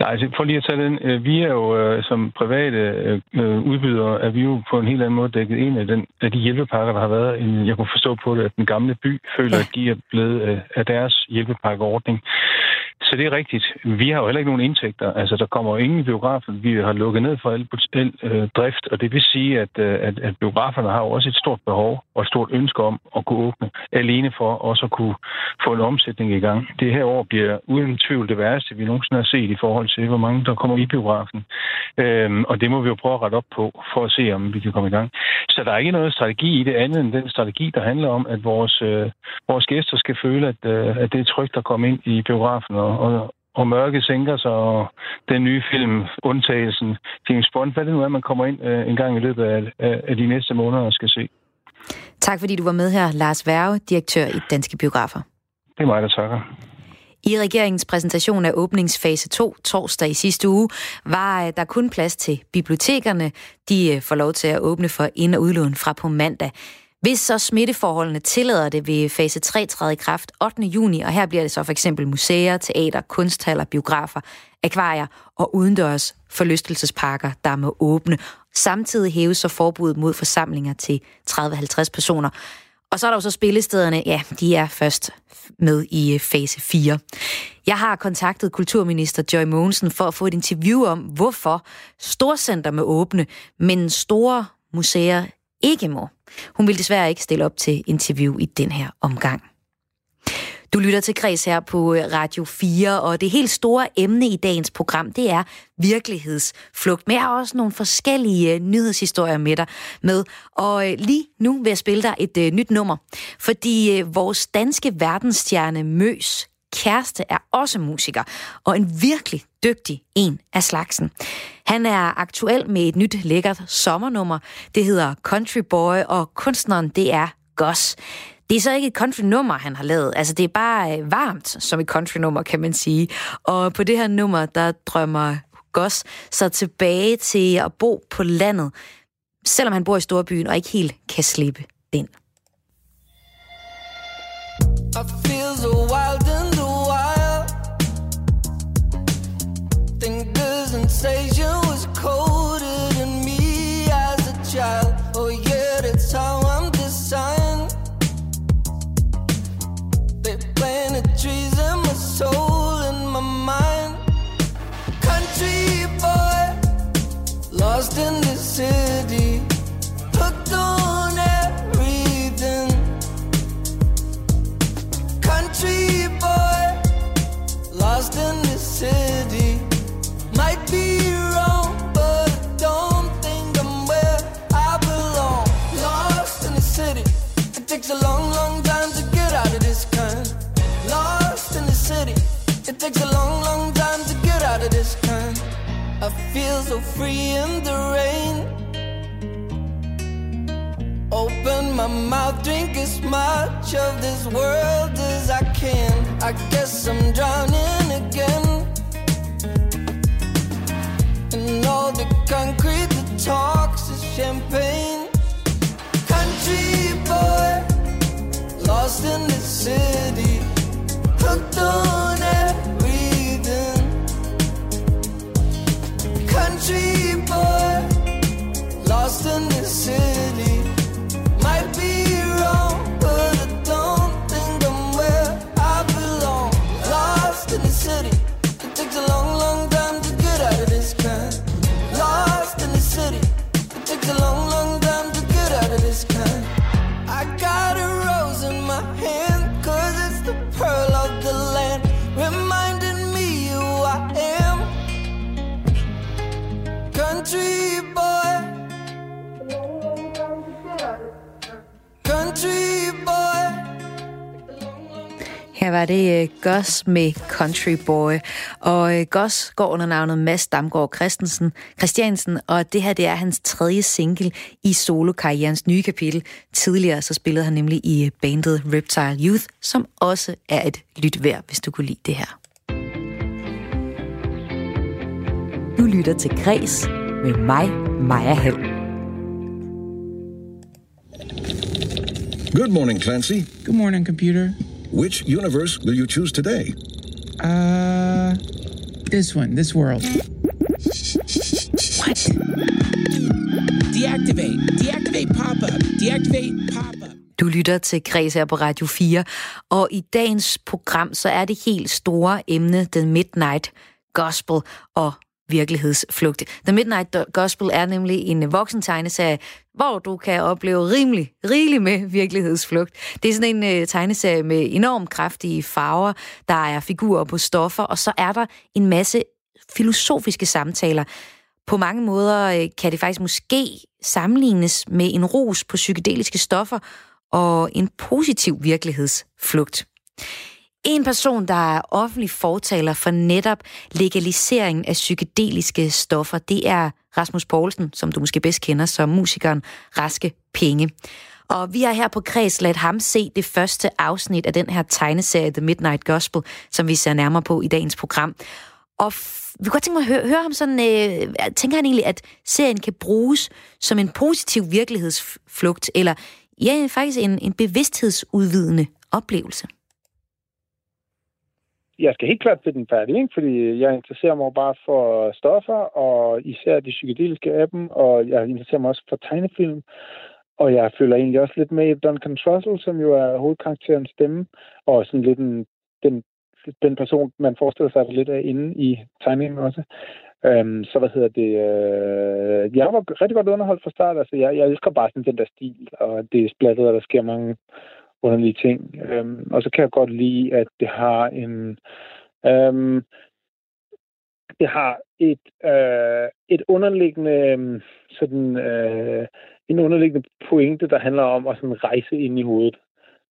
Nej, altså for lige at tage den. Øh, vi er jo øh, som private øh, udbydere, er vi jo på en helt anden måde dækket ind af, den, af de hjælpepakker, der har været. Jeg kunne forstå på det, at den gamle by føler, at de er blevet af deres hjælpepakkeordning. Så det er rigtigt. Vi har jo heller ikke nogen indtægter. Altså, der kommer jo ingen biografen. Vi har lukket ned for al øh, drift, og det vil sige, at, øh, at, at biograferne har jo også et stort behov og et stort ønske om at kunne åbne, alene for også at kunne få en omsætning i gang. Det her år bliver uden tvivl det værste, vi nogensinde har set i forhold til, hvor mange der kommer i biografen. Øhm, og det må vi jo prøve at rette op på, for at se, om vi kan komme i gang. Så der er ikke noget strategi i det andet end den strategi, der handler om, at vores, øh, vores gæster skal føle, at, øh, at det er trygt at komme ind i biografen, og, og, og mørke sænker sig, og den nye film, undtagelsen, James Bond, hvad det nu er, man kommer ind øh, en gang i løbet af, af, af de næste måneder og skal se. Tak fordi du var med her, Lars Værge, direktør i Danske Biografer. Det er mig, der takker. I regeringens præsentation af åbningsfase 2 torsdag i sidste uge var øh, der kun plads til bibliotekerne. De øh, får lov til at åbne for ind- og udlån fra på mandag. Hvis så smitteforholdene tillader det, ved fase 3 træde i kraft 8. juni, og her bliver det så for eksempel museer, teater, kunsthaller, biografer, akvarier og udendørs forlystelsesparker, der må åbne. Samtidig hæves så forbuddet mod forsamlinger til 30-50 personer. Og så er der jo så spillestederne, ja, de er først med i øh, fase 4. Jeg har kontaktet kulturminister Joy Mogensen for at få et interview om, hvorfor storcenter med åbne, men store museer ikke må. Hun vil desværre ikke stille op til interview i den her omgang. Du lytter til Græs her på øh, Radio 4, og det helt store emne i dagens program, det er virkelighedsflugt. Men jeg har også nogle forskellige øh, nyhedshistorier med dig med. Og øh, lige nu vil jeg spille dig et nyt nummer, fordi vores danske verdensstjerne Møs kæreste er også musiker, og en virkelig dygtig en af slagsen. Han er aktuel med et nyt lækkert sommernummer. Det hedder Country Boy, og kunstneren det er Goss. Det er så ikke et country-nummer, han har lavet. Altså, det er bare øh, varmt som et country-nummer, kan man sige. Og på det her nummer, der drømmer Goss så tilbage til at bo på landet, selvom han bor i storbyen og ikke helt kan slippe den. I feel so wild in the wild Think the sensation was colder than me as a child mind Country boy, lost in the city so free in the rain Open my mouth, drink as much of this world as I can. I guess I'm drowning again. And all the concrete that talks is champagne. Country boy, lost in the city, hooked on Country boy, lost in the city. Var det uh, Gus med Country Boy. Og uh, Gus går under navnet Mads Damgaard Christensen, Christiansen, og det her det er hans tredje single i solokarrierens nye kapitel. Tidligere så spillede han nemlig i uh, bandet Reptile Youth, som også er et lyt værd, hvis du kunne lide det her. Du lytter til Græs med mig, Maja Hall. Good morning, Clancy. Good morning, computer. Which universe will you choose today? Uh, this one, this world. What? Deactivate. Deactivate pop-up. Deactivate pop-up. Du lytter til Kreds her på Radio 4, og i dagens program så er det helt store emne The Midnight Gospel og virkelighedsflugt. The Midnight Gospel er nemlig en voksen tegneserie, hvor du kan opleve rimelig, rigeligt med virkelighedsflugt. Det er sådan en øh, tegneserie med enormt kraftige farver, der er figurer på stoffer, og så er der en masse filosofiske samtaler. På mange måder øh, kan det faktisk måske sammenlignes med en ros på psykedeliske stoffer og en positiv virkelighedsflugt. En person, der er offentlig fortaler for netop legaliseringen af psykedeliske stoffer, det er Rasmus Poulsen, som du måske bedst kender som musikeren Raske Penge. Og vi har her på Kreds ladt ham se det første afsnit af den her tegneserie The Midnight Gospel, som vi ser nærmere på i dagens program. Og vi kunne godt tænke mig at høre, høre ham sådan, øh, tænker han egentlig, at serien kan bruges som en positiv virkelighedsflugt, eller ja, faktisk en, en bevidsthedsudvidende oplevelse? Jeg skal helt klart til den færdig, ikke? fordi jeg interesserer mig bare for stoffer, og især de psykedeliske af dem, og jeg interesserer mig også for tegnefilm, og jeg føler egentlig også lidt med i Duncan Trussell, som jo er hovedkarakterens stemme, og sådan lidt en, den, den person, man forestiller sig lidt af inde i tegningen også. Øhm, så hvad hedder det? Øh, jeg var rigtig godt underholdt fra start. Altså, jeg, jeg elsker bare sådan den der stil, og det er splattet, og der sker mange underlige ting. Øhm, og så kan jeg godt lide, at det har en... Øhm, det har et, øh, et underliggende øhm, sådan, øh, en underliggende pointe, der handler om at sådan rejse ind i hovedet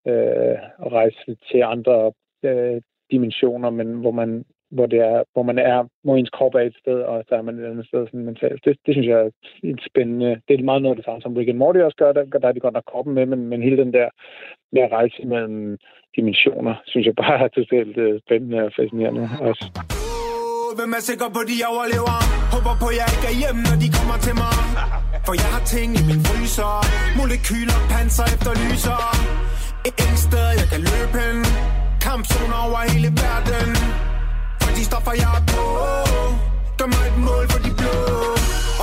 øh, og rejse til andre øh, dimensioner, men hvor man hvor, det er, hvor man er, hvor ens krop er et sted, og så er man et andet sted sådan mentalt. Det, det synes jeg er et spændende. Det er meget noget af det samme, som Rick and Morty også gør. Der, der er de godt nok kroppen med, men, men hele den der med at rejse mellem dimensioner, synes jeg bare er totalt øh, spændende og fascinerende også. Hvem er sikker på, de overlever? Håber på, jeg ikke er hjemme, når de kommer til mig. For jeg har ting i min fryser. Molekyler, panser efterlyser. Et sted, jeg kan løbe hen. Kampzoner over hele verden de stoffer, jeg er på. Gør mig et mål for de blå.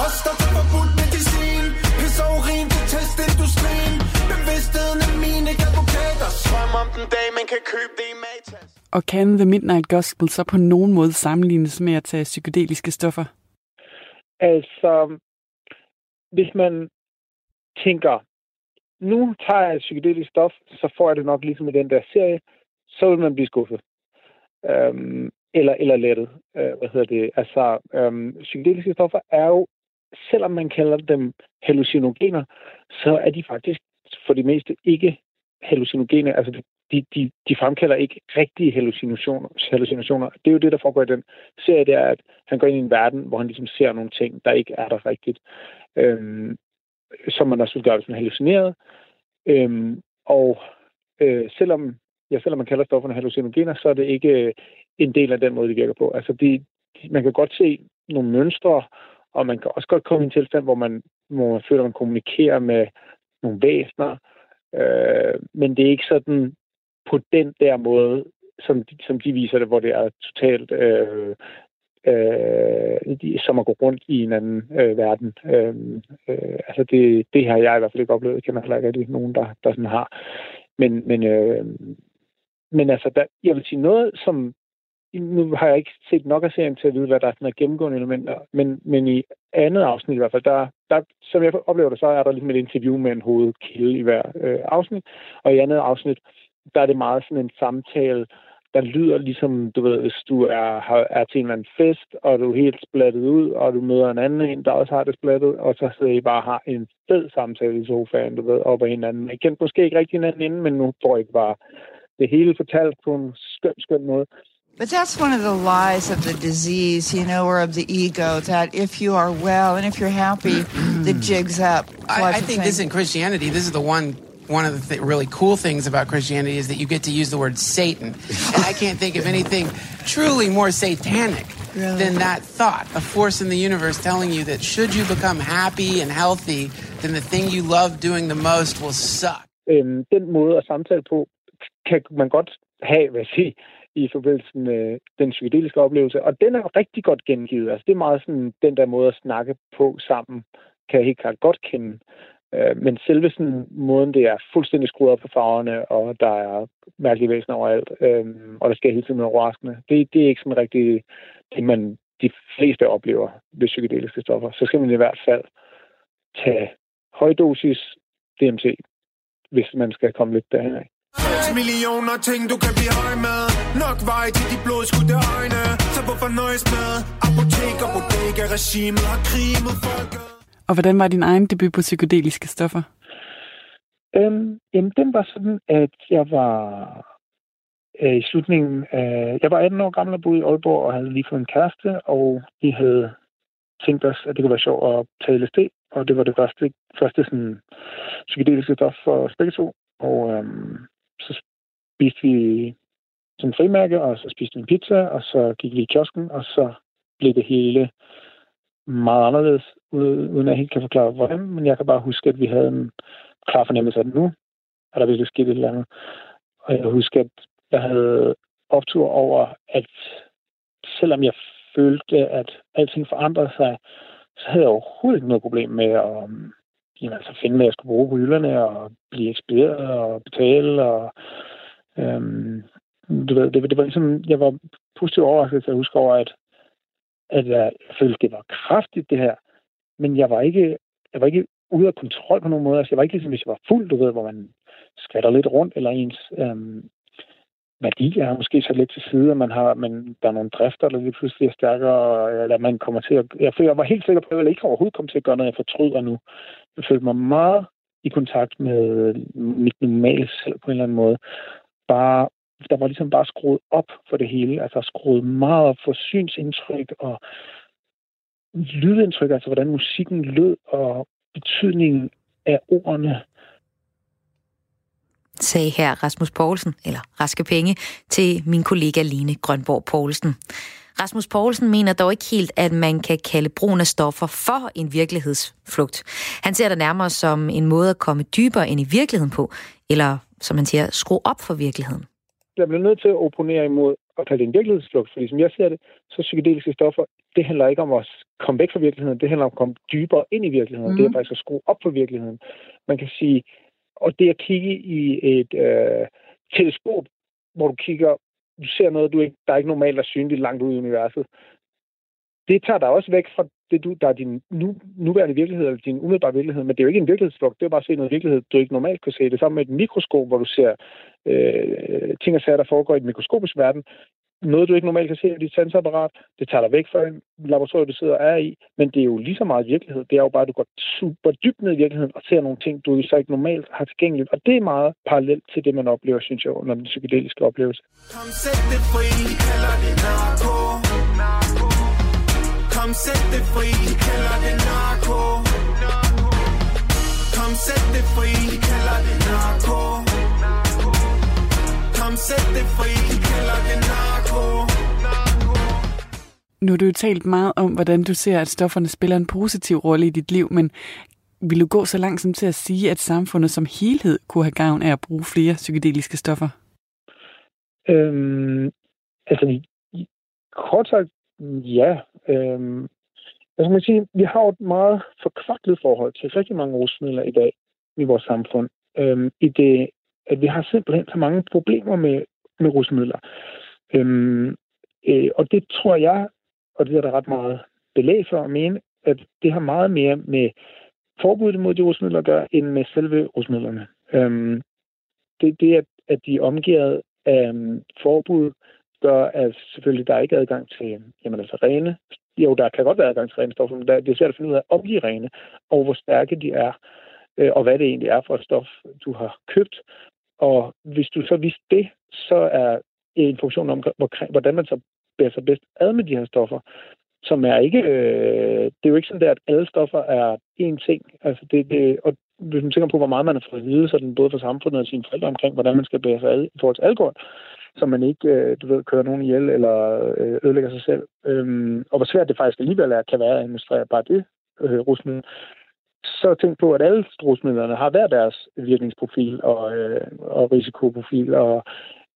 Os, der tager forbudt medicin. Pisser urin til testindustrien Bevidstheden er mine advokater. Svøm om den dag, man kan købe det i Matas. Og kan The Midnight Gospel så på nogen måde sammenlignes med at tage psykedeliske stoffer? Altså, hvis man tænker, nu tager jeg et psykedelisk stof, så får jeg det nok ligesom i den der serie, så vil man blive skuffet. Øhm, eller, eller lettet. Øh, hvad hedder det? Altså, øhm, psykedeliske stoffer er jo, selvom man kalder dem hallucinogener, så er de faktisk for det meste ikke hallucinogene. Altså, de, de, de fremkalder ikke rigtige hallucinationer, hallucinationer. Det er jo det, der foregår i den serie, det er, at han går ind i en verden, hvor han ligesom ser nogle ting, der ikke er der rigtigt. Øhm, som man også vil gøre, hvis man hallucineret. Øhm, og øh, selvom ja, selvom man kalder stofferne hallucinogener, så er det ikke en del af den måde, de virker på. Altså, de, man kan godt se nogle mønstre, og man kan også godt komme i en tilstand, hvor man, hvor man føler, at man kommunikerer med nogle væsener, øh, men det er ikke sådan på den der måde, som de, som de viser det, hvor det er totalt øh, øh, de, som at gå rundt i en anden øh, verden. Øh, øh, altså det, det har jeg i hvert fald ikke oplevet. Jeg kender heller ikke rigtig nogen, der, der sådan har. Men, men, øh, men altså, der, jeg vil sige noget, som nu har jeg ikke set nok af serien til at vide, hvad der er sådan gennemgående elementer, men, men i andet afsnit i hvert fald, der, der, som jeg oplever det, så er der ligesom et interview med en hovedkilde i hver øh, afsnit, og i andet afsnit, der er det meget sådan en samtale, der lyder ligesom, du ved, hvis du er, har, er til en eller anden fest, og du er helt splattet ud, og du møder en anden en, der også har det splattet, og så sidder I bare har en fed samtale i sofaen, du ved, op ad hinanden. Jeg kendte måske ikke rigtig hinanden inden, men nu får I bare det hele fortalt på en skøn, skøn måde. But that's one of the lies of the disease, you know, or of the ego, that if you are well and if you're happy, the jig's up. I, I think this in Christianity, this is the one one of the th- really cool things about Christianity is that you get to use the word Satan. and I can't think of anything truly more satanic really? than that thought, a force in the universe telling you that should you become happy and healthy, then the thing you love doing the most will suck. Øhm, den måde at samtale på kan man godt have, vil jeg sige, i forbindelse med den psykedeliske oplevelse. Og den er rigtig godt gengivet. Altså, det er meget sådan den der måde at snakke på sammen, kan jeg helt klart godt kende. Øh, men selve sådan, måden, det er fuldstændig skruet op på farverne, og der er mærkelige væsener overalt, øh, og der sker hele tiden noget overraskende, det, det er ikke sådan rigtig det, man de fleste oplever ved psykedeliske stoffer. Så skal man i hvert fald tage højdosis DMT, hvis man skal komme lidt derhen af millioner ting, du kan blive høj med Nok vej til de blodskudte øjne Så hvorfor nøjes med Apotek og bodega regimet har krig mod folket Og hvordan var din egen debut på psykedeliske stoffer? Øhm, jamen, den var sådan, at jeg var øh, i slutningen af... Jeg var 18 år gammel og boede i Aalborg og havde lige fået en kæreste, og vi havde tænkt os, at det kunne være sjovt at tage LSD, og det var det første, første sådan, psykedeliske stof for os begge to. Og øhm, så spiste vi som frimærke, og så spiste vi en pizza, og så gik vi i kiosken, og så blev det hele meget anderledes, uden at jeg helt kan forklare, hvordan. Men jeg kan bare huske, at vi havde en klar fornemmelse af, at nu er der virkelig sket et eller andet. Og jeg husker, at jeg havde optur over, at selvom jeg følte, at alting forandrede sig, så havde jeg overhovedet ikke noget problem med at øhm, jamen, altså finde, hvad jeg skulle bruge på hylderne, og blive ekspederet og betale. Og, øhm, du ved, det, det var ligesom, jeg var positivt overrasket, at jeg husker over, at, at jeg følte, det var kraftigt, det her. Men jeg var ikke, jeg var ikke ude af kontrol på nogen måde. Altså, jeg var ikke ligesom, hvis jeg var fuld, du ved, hvor man skvatter lidt rundt, eller ens øhm, værdier er måske så lidt til side, at man har, men der er nogle drifter, der lige pludselig er stærkere, eller man kommer til at... Jeg, jeg var helt sikker på, at jeg ikke overhovedet kom til at gøre noget, jeg fortryder nu. Jeg følte mig meget i kontakt med mit normale selv på en eller anden måde. Bare, der var ligesom bare skruet op for det hele. Altså skruet meget op for synsindtryk og lydindtryk, altså hvordan musikken lød og betydningen af ordene sagde her Rasmus Poulsen, eller Raske Penge, til min kollega Line Grønborg Poulsen. Rasmus Poulsen mener dog ikke helt, at man kan kalde brugen af stoffer for en virkelighedsflugt. Han ser det nærmere som en måde at komme dybere ind i virkeligheden på, eller som han siger, skrue op for virkeligheden. Jeg bliver nødt til at opponere imod at kalde det en virkelighedsflugt, fordi som jeg ser det, så psykedeliske stoffer, det handler ikke om at komme væk fra virkeligheden, det handler om at komme dybere ind i virkeligheden. Mm. Det er faktisk at skrue op for virkeligheden. Man kan sige, og det at kigge i et øh, teleskop, hvor du kigger, du ser noget, du ikke, der er ikke normalt er synligt langt ud i universet, det tager dig også væk fra det, du, der er din nu, nuværende virkelighed, eller din umiddelbare virkelighed, men det er jo ikke en virkelighedsflugt, det er bare at se noget virkelighed, du ikke normalt kan se. Det samme med et mikroskop, hvor du ser øh, ting og sager, der foregår i et mikroskopisk verden noget, du ikke normalt kan se i dit sansapparat. Det tager dig væk fra en laboratorium, du sidder og er i. Men det er jo lige så meget virkelighed. Det er jo bare, at du går super dybt ned i virkeligheden og ser nogle ting, du så ikke normalt har tilgængeligt. Og det er meget parallelt til det, man oplever, synes jeg, under den psykedeliske oplevelse. Kom sæt det fri, kalder det narko. Kom sæt det fri, kalder det narko. Kom sæt det fri, kalder det narko. Kom sæt det fri, Nu har du jo talt meget om, hvordan du ser, at stofferne spiller en positiv rolle i dit liv, men vil du gå så langt som til at sige, at samfundet som helhed kunne have gavn af at bruge flere psykedeliske stoffer? Øhm, altså, kort sagt, ja. Øhm, altså, man sige, vi har et meget forkvaklet forhold til rigtig mange rusmidler i dag i vores samfund. Øhm, I det, at vi har simpelthen så mange problemer med, med rusmidler. Øhm, øh, og det tror jeg og det er der ret meget belæg for at mene, at det har meget mere med forbuddet mod de rusmidler at gøre, end med selve rusmidlerne. Øhm, det, det at, at de er omgivet af um, forbud, gør, at selvfølgelig der er ikke adgang til jamen, altså rene. Jo, der kan godt være adgang til rene stoffer, men der, det er svært at finde ud af, om de er rene, og hvor stærke de er, øh, og hvad det egentlig er for et stof, du har købt. Og hvis du så vidste det, så er en funktion om, hvordan man så bærer sig bedst ad med de her stoffer, som er ikke... Øh, det er jo ikke sådan der, at alle stoffer er én ting. Altså det, det, og hvis man tænker på, hvor meget man har fået at vide, så den både for samfundet og sine forældre omkring, hvordan man skal bære sig ad i forhold til alkohol, så man ikke, øh, du ved, kører nogen ihjel eller øh, ødelægger sig selv. Øhm, og hvor svært det faktisk alligevel er, kan være at administrere bare det øh, rusmiddel. Så tænk på, at alle rusmidlerne har hver deres virkningsprofil og, øh, og risikoprofil, og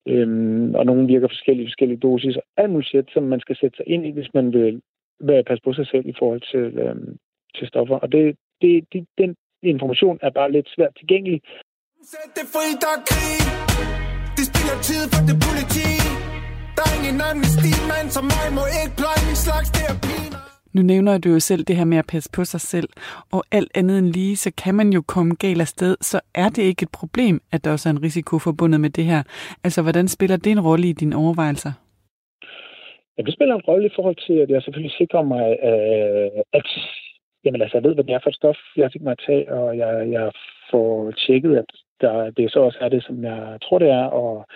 Øhm, og nogle virker forskellige, forskellige dosis. Alt muligt shit, som man skal sætte sig ind i, hvis man vil være passe på sig selv i forhold til, øhm, til stoffer. Og det, det, det, den information er bare lidt svært tilgængelig. Sæt det fri, der er krig. Det spiller tid for det politi. Der er ingen amnesti, mand som mig må ikke pleje min slags terapi. Nu nævner du jo selv det her med at passe på sig selv, og alt andet end lige, så kan man jo komme galt afsted, så er det ikke et problem, at der også er en risiko forbundet med det her. Altså, hvordan spiller det en rolle i dine overvejelser? Ja, det spiller en rolle i forhold til, at jeg selvfølgelig sikrer mig, øh, at jamen, altså, jeg ved, hvad det er for et stof, jeg fik mig at tage, og jeg, jeg får tjekket, at der, det så også er det, som jeg tror, det er, og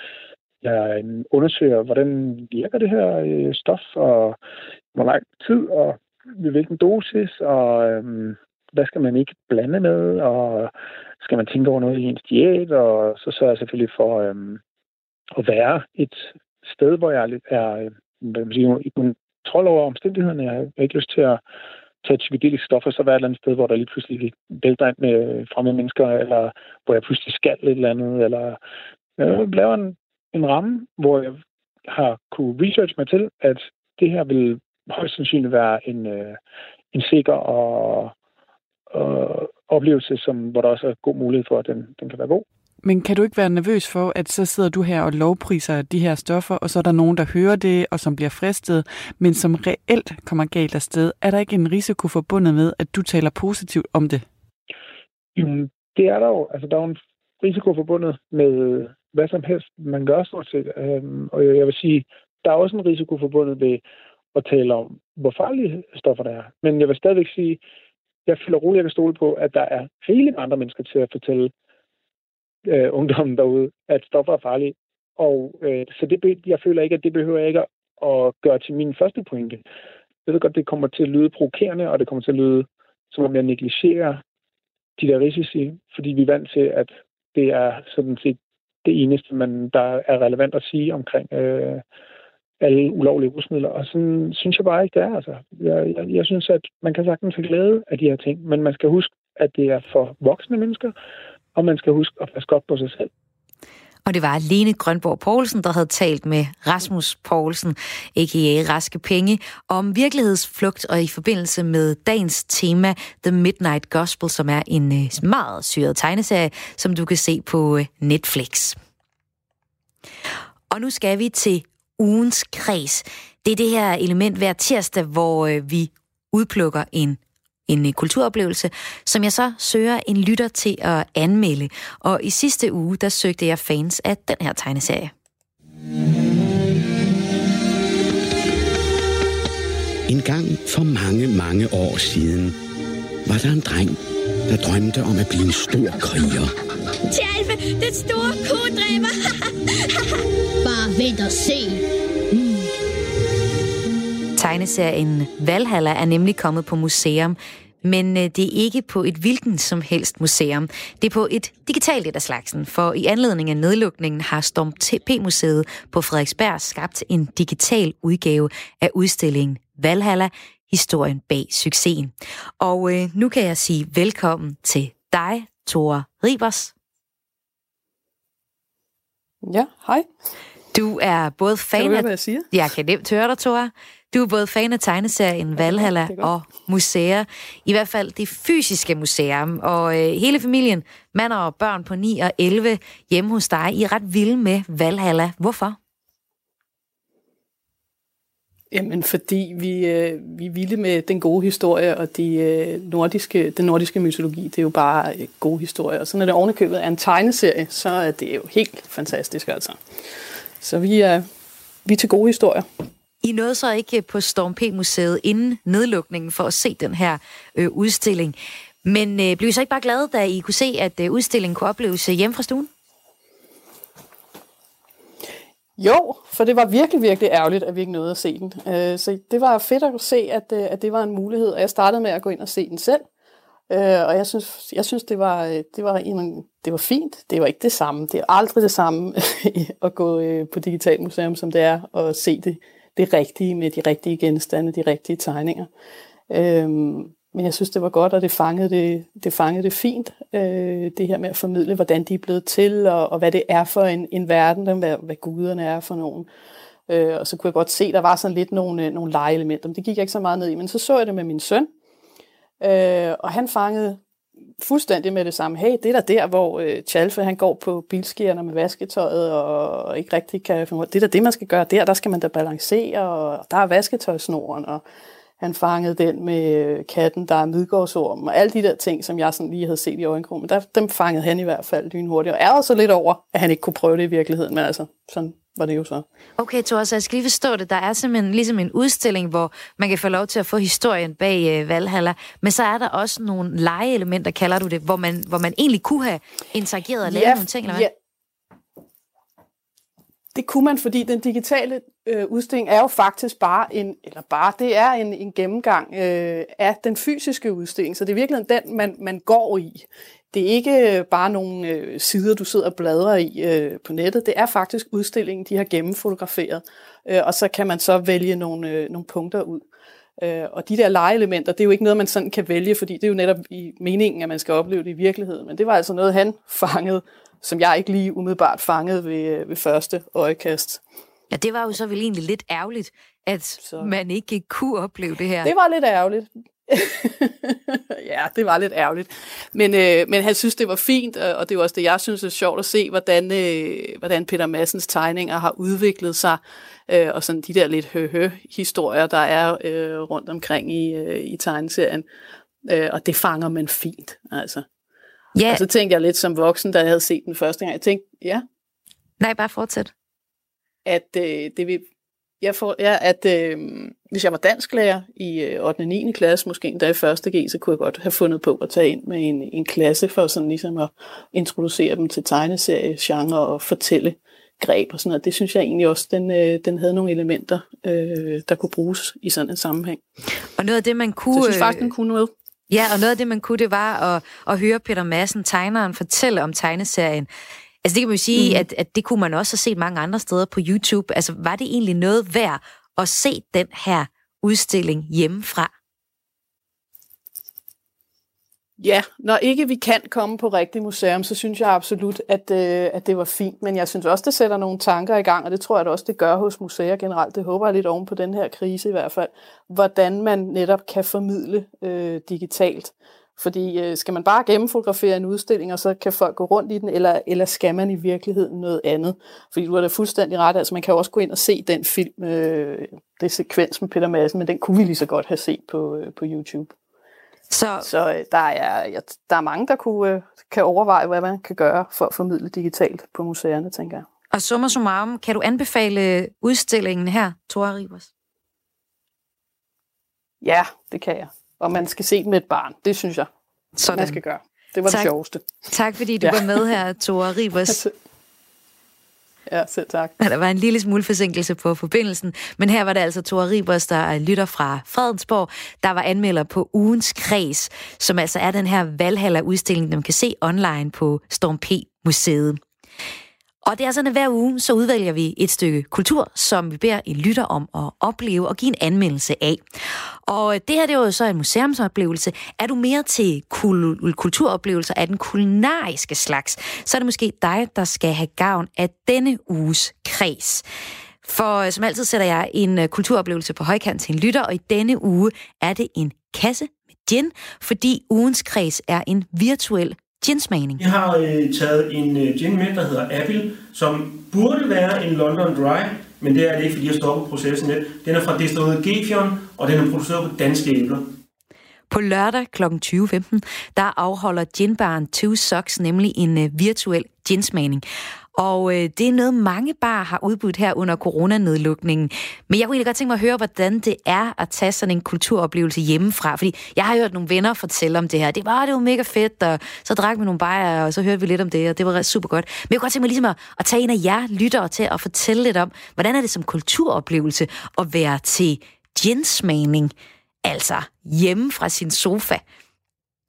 jeg undersøger, hvordan virker det her øh, stof, og hvor lang tid, og hvilken dosis, og øhm, hvad skal man ikke blande med, og skal man tænke over noget i ens diæt, og så sørger jeg selvfølgelig for øhm, at være et sted, hvor jeg er øh, hvad man siger, i kontrol over omstændighederne. Jeg har ikke lyst til at tage psykedeliske stoffer, så være et eller andet sted, hvor der lige pludselig vælter ind med fremmede mennesker, eller hvor jeg pludselig skal et eller andet, eller jeg laver en, en ramme, hvor jeg har kunne research mig til, at det her vil højst sandsynligt være en, øh, en sikker og, og oplevelse, som, hvor der også er god mulighed for, at den, den kan være god. Men kan du ikke være nervøs for, at så sidder du her og lovpriser de her stoffer, og så er der nogen, der hører det, og som bliver fristet, men som reelt kommer galt afsted? Er der ikke en risiko forbundet med, at du taler positivt om det? Jamen, det er der jo. Altså, der er jo en risiko forbundet med hvad som helst, man gør stort set. Øhm, og jeg vil sige, der er også en risiko forbundet ved at tale om, hvor farlige stoffer der er. Men jeg vil stadigvæk sige, jeg føler roligt, jeg kan stole på, at der er rigeligt andre mennesker til at fortælle øh, ungdommen derude, at stoffer er farlige. Og øh, så det, jeg føler ikke, at det behøver jeg ikke at gøre til min første pointe. Jeg ved godt, det kommer til at lyde provokerende, og det kommer til at lyde, som om jeg negligerer de der risici, fordi vi er vant til, at det er sådan set det eneste, man, der er relevant at sige omkring øh, alle ulovlige rusmidler. Og sådan synes jeg bare ikke, det er. Altså, jeg, jeg, jeg synes, at man kan sagtens have glæde af de her ting, men man skal huske, at det er for voksne mennesker, og man skal huske at passe godt på sig selv. Og det var Lene Grønborg Poulsen, der havde talt med Rasmus Poulsen, a.k.a. Raske Penge, om virkelighedsflugt og i forbindelse med dagens tema The Midnight Gospel, som er en øh, meget syret tegneserie, som du kan se på øh, Netflix. Og nu skal vi til ugens kreds. Det er det her element hver tirsdag, hvor øh, vi udplukker en en øh, kulturoplevelse, som jeg så søger en lytter til at anmelde. Og i sidste uge, der søgte jeg fans af den her tegneserie. En gang for mange, mange år siden, var der en dreng, der drømte om at blive en stor kriger. Tjalfe, den store kodræber! Bare vent og se. Tegneserien Valhalla er nemlig kommet på museum, men øh, det er ikke på et hvilken som helst museum. Det er på et digitalt et af slagsen, for i anledning af nedlukningen har Storm TP-museet på Frederiksberg skabt en digital udgave af udstillingen Valhalla, historien bag succesen. Og øh, nu kan jeg sige velkommen til dig, Tore Ribers. Ja, hej. Du er både fan kan du høre, af... hvad jeg siger? Jeg kan nemt høre dig, Tore. Du er både fan af tegneserien Valhalla og museer. I hvert fald det fysiske museum. Og øh, hele familien, mand og børn på 9 og 11 hjemme hos dig, I er ret vilde med Valhalla. Hvorfor? Jamen, fordi vi, øh, vi er vilde med den gode historie, og de, øh, nordiske, den nordiske mytologi, det er jo bare øh, gode historier. Og så når det ovenikøbet er en tegneserie, så er det jo helt fantastisk, altså. Så vi er, vi er til gode historier. I nåede så ikke på Storm P-museet inden nedlukningen for at se den her øh, udstilling. Men øh, blev I så ikke bare glade, da I kunne se, at øh, udstillingen kunne opleves øh, hjemme fra stuen? Jo, for det var virkelig, virkelig ærgerligt, at vi ikke nåede at se den. Øh, så det var fedt at se, at, øh, at det var en mulighed. Og jeg startede med at gå ind og se den selv. Øh, og jeg synes, jeg synes det, var, øh, det, var en, det var fint. Det var ikke det samme. Det er aldrig det samme at gå øh, på Digital Museum, som det er at se det, det rigtige med de rigtige genstande, de rigtige tegninger. Øhm, men jeg synes, det var godt, og det fangede det, det, fangede det fint, øh, det her med at formidle, hvordan de er blevet til, og, og hvad det er for en, en verden, hvad, hvad guderne er for nogen. Øh, og så kunne jeg godt se, der var sådan lidt nogle, øh, nogle legeelementer, men det gik jeg ikke så meget ned i. Men så så jeg det med min søn, øh, og han fangede fuldstændig med det samme. Hey, det er der der, hvor øh, Chalfe, han går på bilskierne med vasketøjet og ikke rigtig kan finde Det er da det, man skal gøre der. Der skal man da balancere, og der er vasketøjsnoren, og han fangede den med øh, katten, der er midgårdsorm, og alle de der ting, som jeg sådan lige havde set i øjenkrogen. Der, dem fangede han i hvert fald lynhurtigt, og er så lidt over, at han ikke kunne prøve det i virkeligheden, men altså, sådan var det jo så. Okay, Thor, så jeg skal lige forstå det. Der er simpelthen ligesom en udstilling, hvor man kan få lov til at få historien bag øh, Valhalla, men så er der også nogle legeelementer, kalder du det, hvor man, hvor man egentlig kunne have interageret og lavet ja, nogle ting, eller hvad? Ja. Det kunne man, fordi den digitale øh, udstilling er jo faktisk bare en, eller bare, det er en, en gennemgang øh, af den fysiske udstilling, så det er virkelig den, man, man går i. Det er ikke øh, bare nogle øh, sider, du sidder og bladrer i øh, på nettet. Det er faktisk udstillingen, de har gennemfotograferet. Øh, og så kan man så vælge nogle, øh, nogle punkter ud. Øh, og de der legeelementer, det er jo ikke noget, man sådan kan vælge, fordi det er jo netop i meningen, at man skal opleve det i virkeligheden. Men det var altså noget, han fangede, som jeg ikke lige umiddelbart fangede ved, øh, ved første øjekast. Ja, det var jo så vel egentlig lidt ærgerligt, at så. man ikke kunne opleve det her. Det var lidt ærgerligt. ja, det var lidt ærgerligt. Men, øh, men han synes, det var fint, og det er også det, jeg synes er sjovt at se, hvordan, øh, hvordan Peter Massens tegninger har udviklet sig, øh, og sådan de der lidt hø-hø-historier, der er øh, rundt omkring i, øh, i tegneserien. Øh, og det fanger man fint, altså. Ja. Og så tænkte jeg lidt som voksen, da jeg havde set den første gang, jeg tænkte, ja. Nej, bare fortsæt. At øh, det vil jeg får, ja, at øh, hvis jeg var dansklærer i øh, 8. og 9. klasse, måske endda i 1. G, så kunne jeg godt have fundet på at tage ind med en, en klasse for sådan ligesom at introducere dem til tegneserie, genre og fortælle greb og sådan noget. Det synes jeg egentlig også, den, øh, den havde nogle elementer, øh, der kunne bruges i sådan en sammenhæng. Og noget af det, man kunne... Så jeg synes faktisk, den kunne noget. Ja, og noget af det, man kunne, det var at, at høre Peter Madsen, tegneren, fortælle om tegneserien. Altså det kan man jo sige, mm. at, at det kunne man også have set mange andre steder på YouTube. Altså var det egentlig noget værd at se den her udstilling hjemmefra? Ja, når ikke vi kan komme på rigtig museum, så synes jeg absolut, at, øh, at det var fint. Men jeg synes også, det sætter nogle tanker i gang, og det tror jeg også, det gør hos museer generelt. Det håber jeg lidt oven på den her krise i hvert fald. Hvordan man netop kan formidle øh, digitalt. Fordi øh, skal man bare gennemfotografere en udstilling, og så kan folk gå rundt i den, eller, eller skal man i virkeligheden noget andet? Fordi du har da fuldstændig ret, altså man kan jo også gå ind og se den film, øh, det sekvens med Peter Madsen, men den kunne vi lige så godt have set på, øh, på YouTube. Så, så øh, der, er, ja, der er mange, der kunne, øh, kan overveje, hvad man kan gøre for at formidle digitalt på museerne, tænker jeg. Og summa summarum, kan du anbefale udstillingen her, Tora Rivers? Ja, det kan jeg og man skal se den med et barn. Det synes jeg, Sådan. man skal gøre. Det var tak. det sjoveste. Tak fordi du ja. var med her, Tore Ribers. Ja, selv tak. Der var en lille smule forsinkelse på forbindelsen, men her var det altså Tore Ribers, der øh, lytter fra Fredensborg, der var anmelder på ugens kreds, som altså er den her Valhalla-udstilling, man kan se online på Storm P. Museet. Og det er sådan, at hver uge, så udvælger vi et stykke kultur, som vi beder en lytter om at opleve og give en anmeldelse af. Og det her det er jo så en museumsoplevelse. Er du mere til kul- kulturoplevelser af den kulinariske slags, så er det måske dig, der skal have gavn af denne uges kreds. For øh, som altid sætter jeg en øh, kulturoplevelse på højkant til en lytter, og i denne uge er det en kasse med gin, fordi ugens kreds er en virtuel ginsmagning. Jeg har øh, taget en øh, gin med, der hedder Apple, som burde være en London Dry, men det er det ikke, fordi jeg stopper processen lidt. Den er fra destilleret Gefion, og den er produceret på danske æbler. På lørdag kl. 20.15, der afholder ginbaren Two Socks nemlig en uh, virtuel ginsmagning. Og øh, det er noget, mange bar har udbudt her under coronanedlukningen. Men jeg kunne egentlig godt tænke mig at høre, hvordan det er at tage sådan en kulturoplevelse hjemmefra. Fordi jeg har hørt nogle venner fortælle om det her. Det var, det var mega fedt, og så drak vi nogle bajer, og så hørte vi lidt om det, og det var super godt. Men jeg kunne godt tænke mig ligesom at, at tage en af jer lyttere til at fortælle lidt om, hvordan er det som kulturoplevelse at være til ginsmagning, altså hjemme fra sin sofa.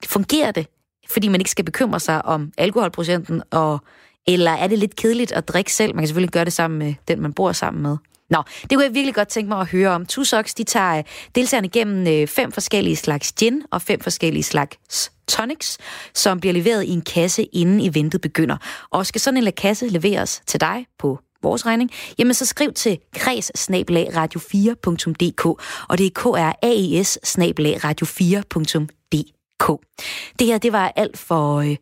Fungerer det, fordi man ikke skal bekymre sig om alkoholprocenten og eller er det lidt kedeligt at drikke selv? Man kan selvfølgelig gøre det sammen med den, man bor sammen med. Nå, det kunne jeg virkelig godt tænke mig at høre om. Tusox, de tager øh, deltagerne igennem øh, fem forskellige slags gin og fem forskellige slags tonics, som bliver leveret i en kasse, inden eventet begynder. Og skal sådan en kasse leveres til dig på vores regning, jamen så skriv til kreds radio4.dk, og det er k r a e s radio4.dk. Det her, det var alt for øh,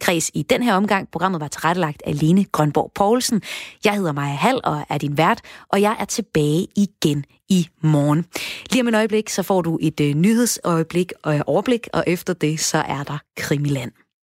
kreds i den her omgang. Programmet var tilrettelagt af Lene Grønborg Poulsen. Jeg hedder Maja Hall og er din vært, og jeg er tilbage igen i morgen. Lige om et øjeblik, så får du et øh, nyhedsøjeblik og overblik, og efter det, så er der Krimiland.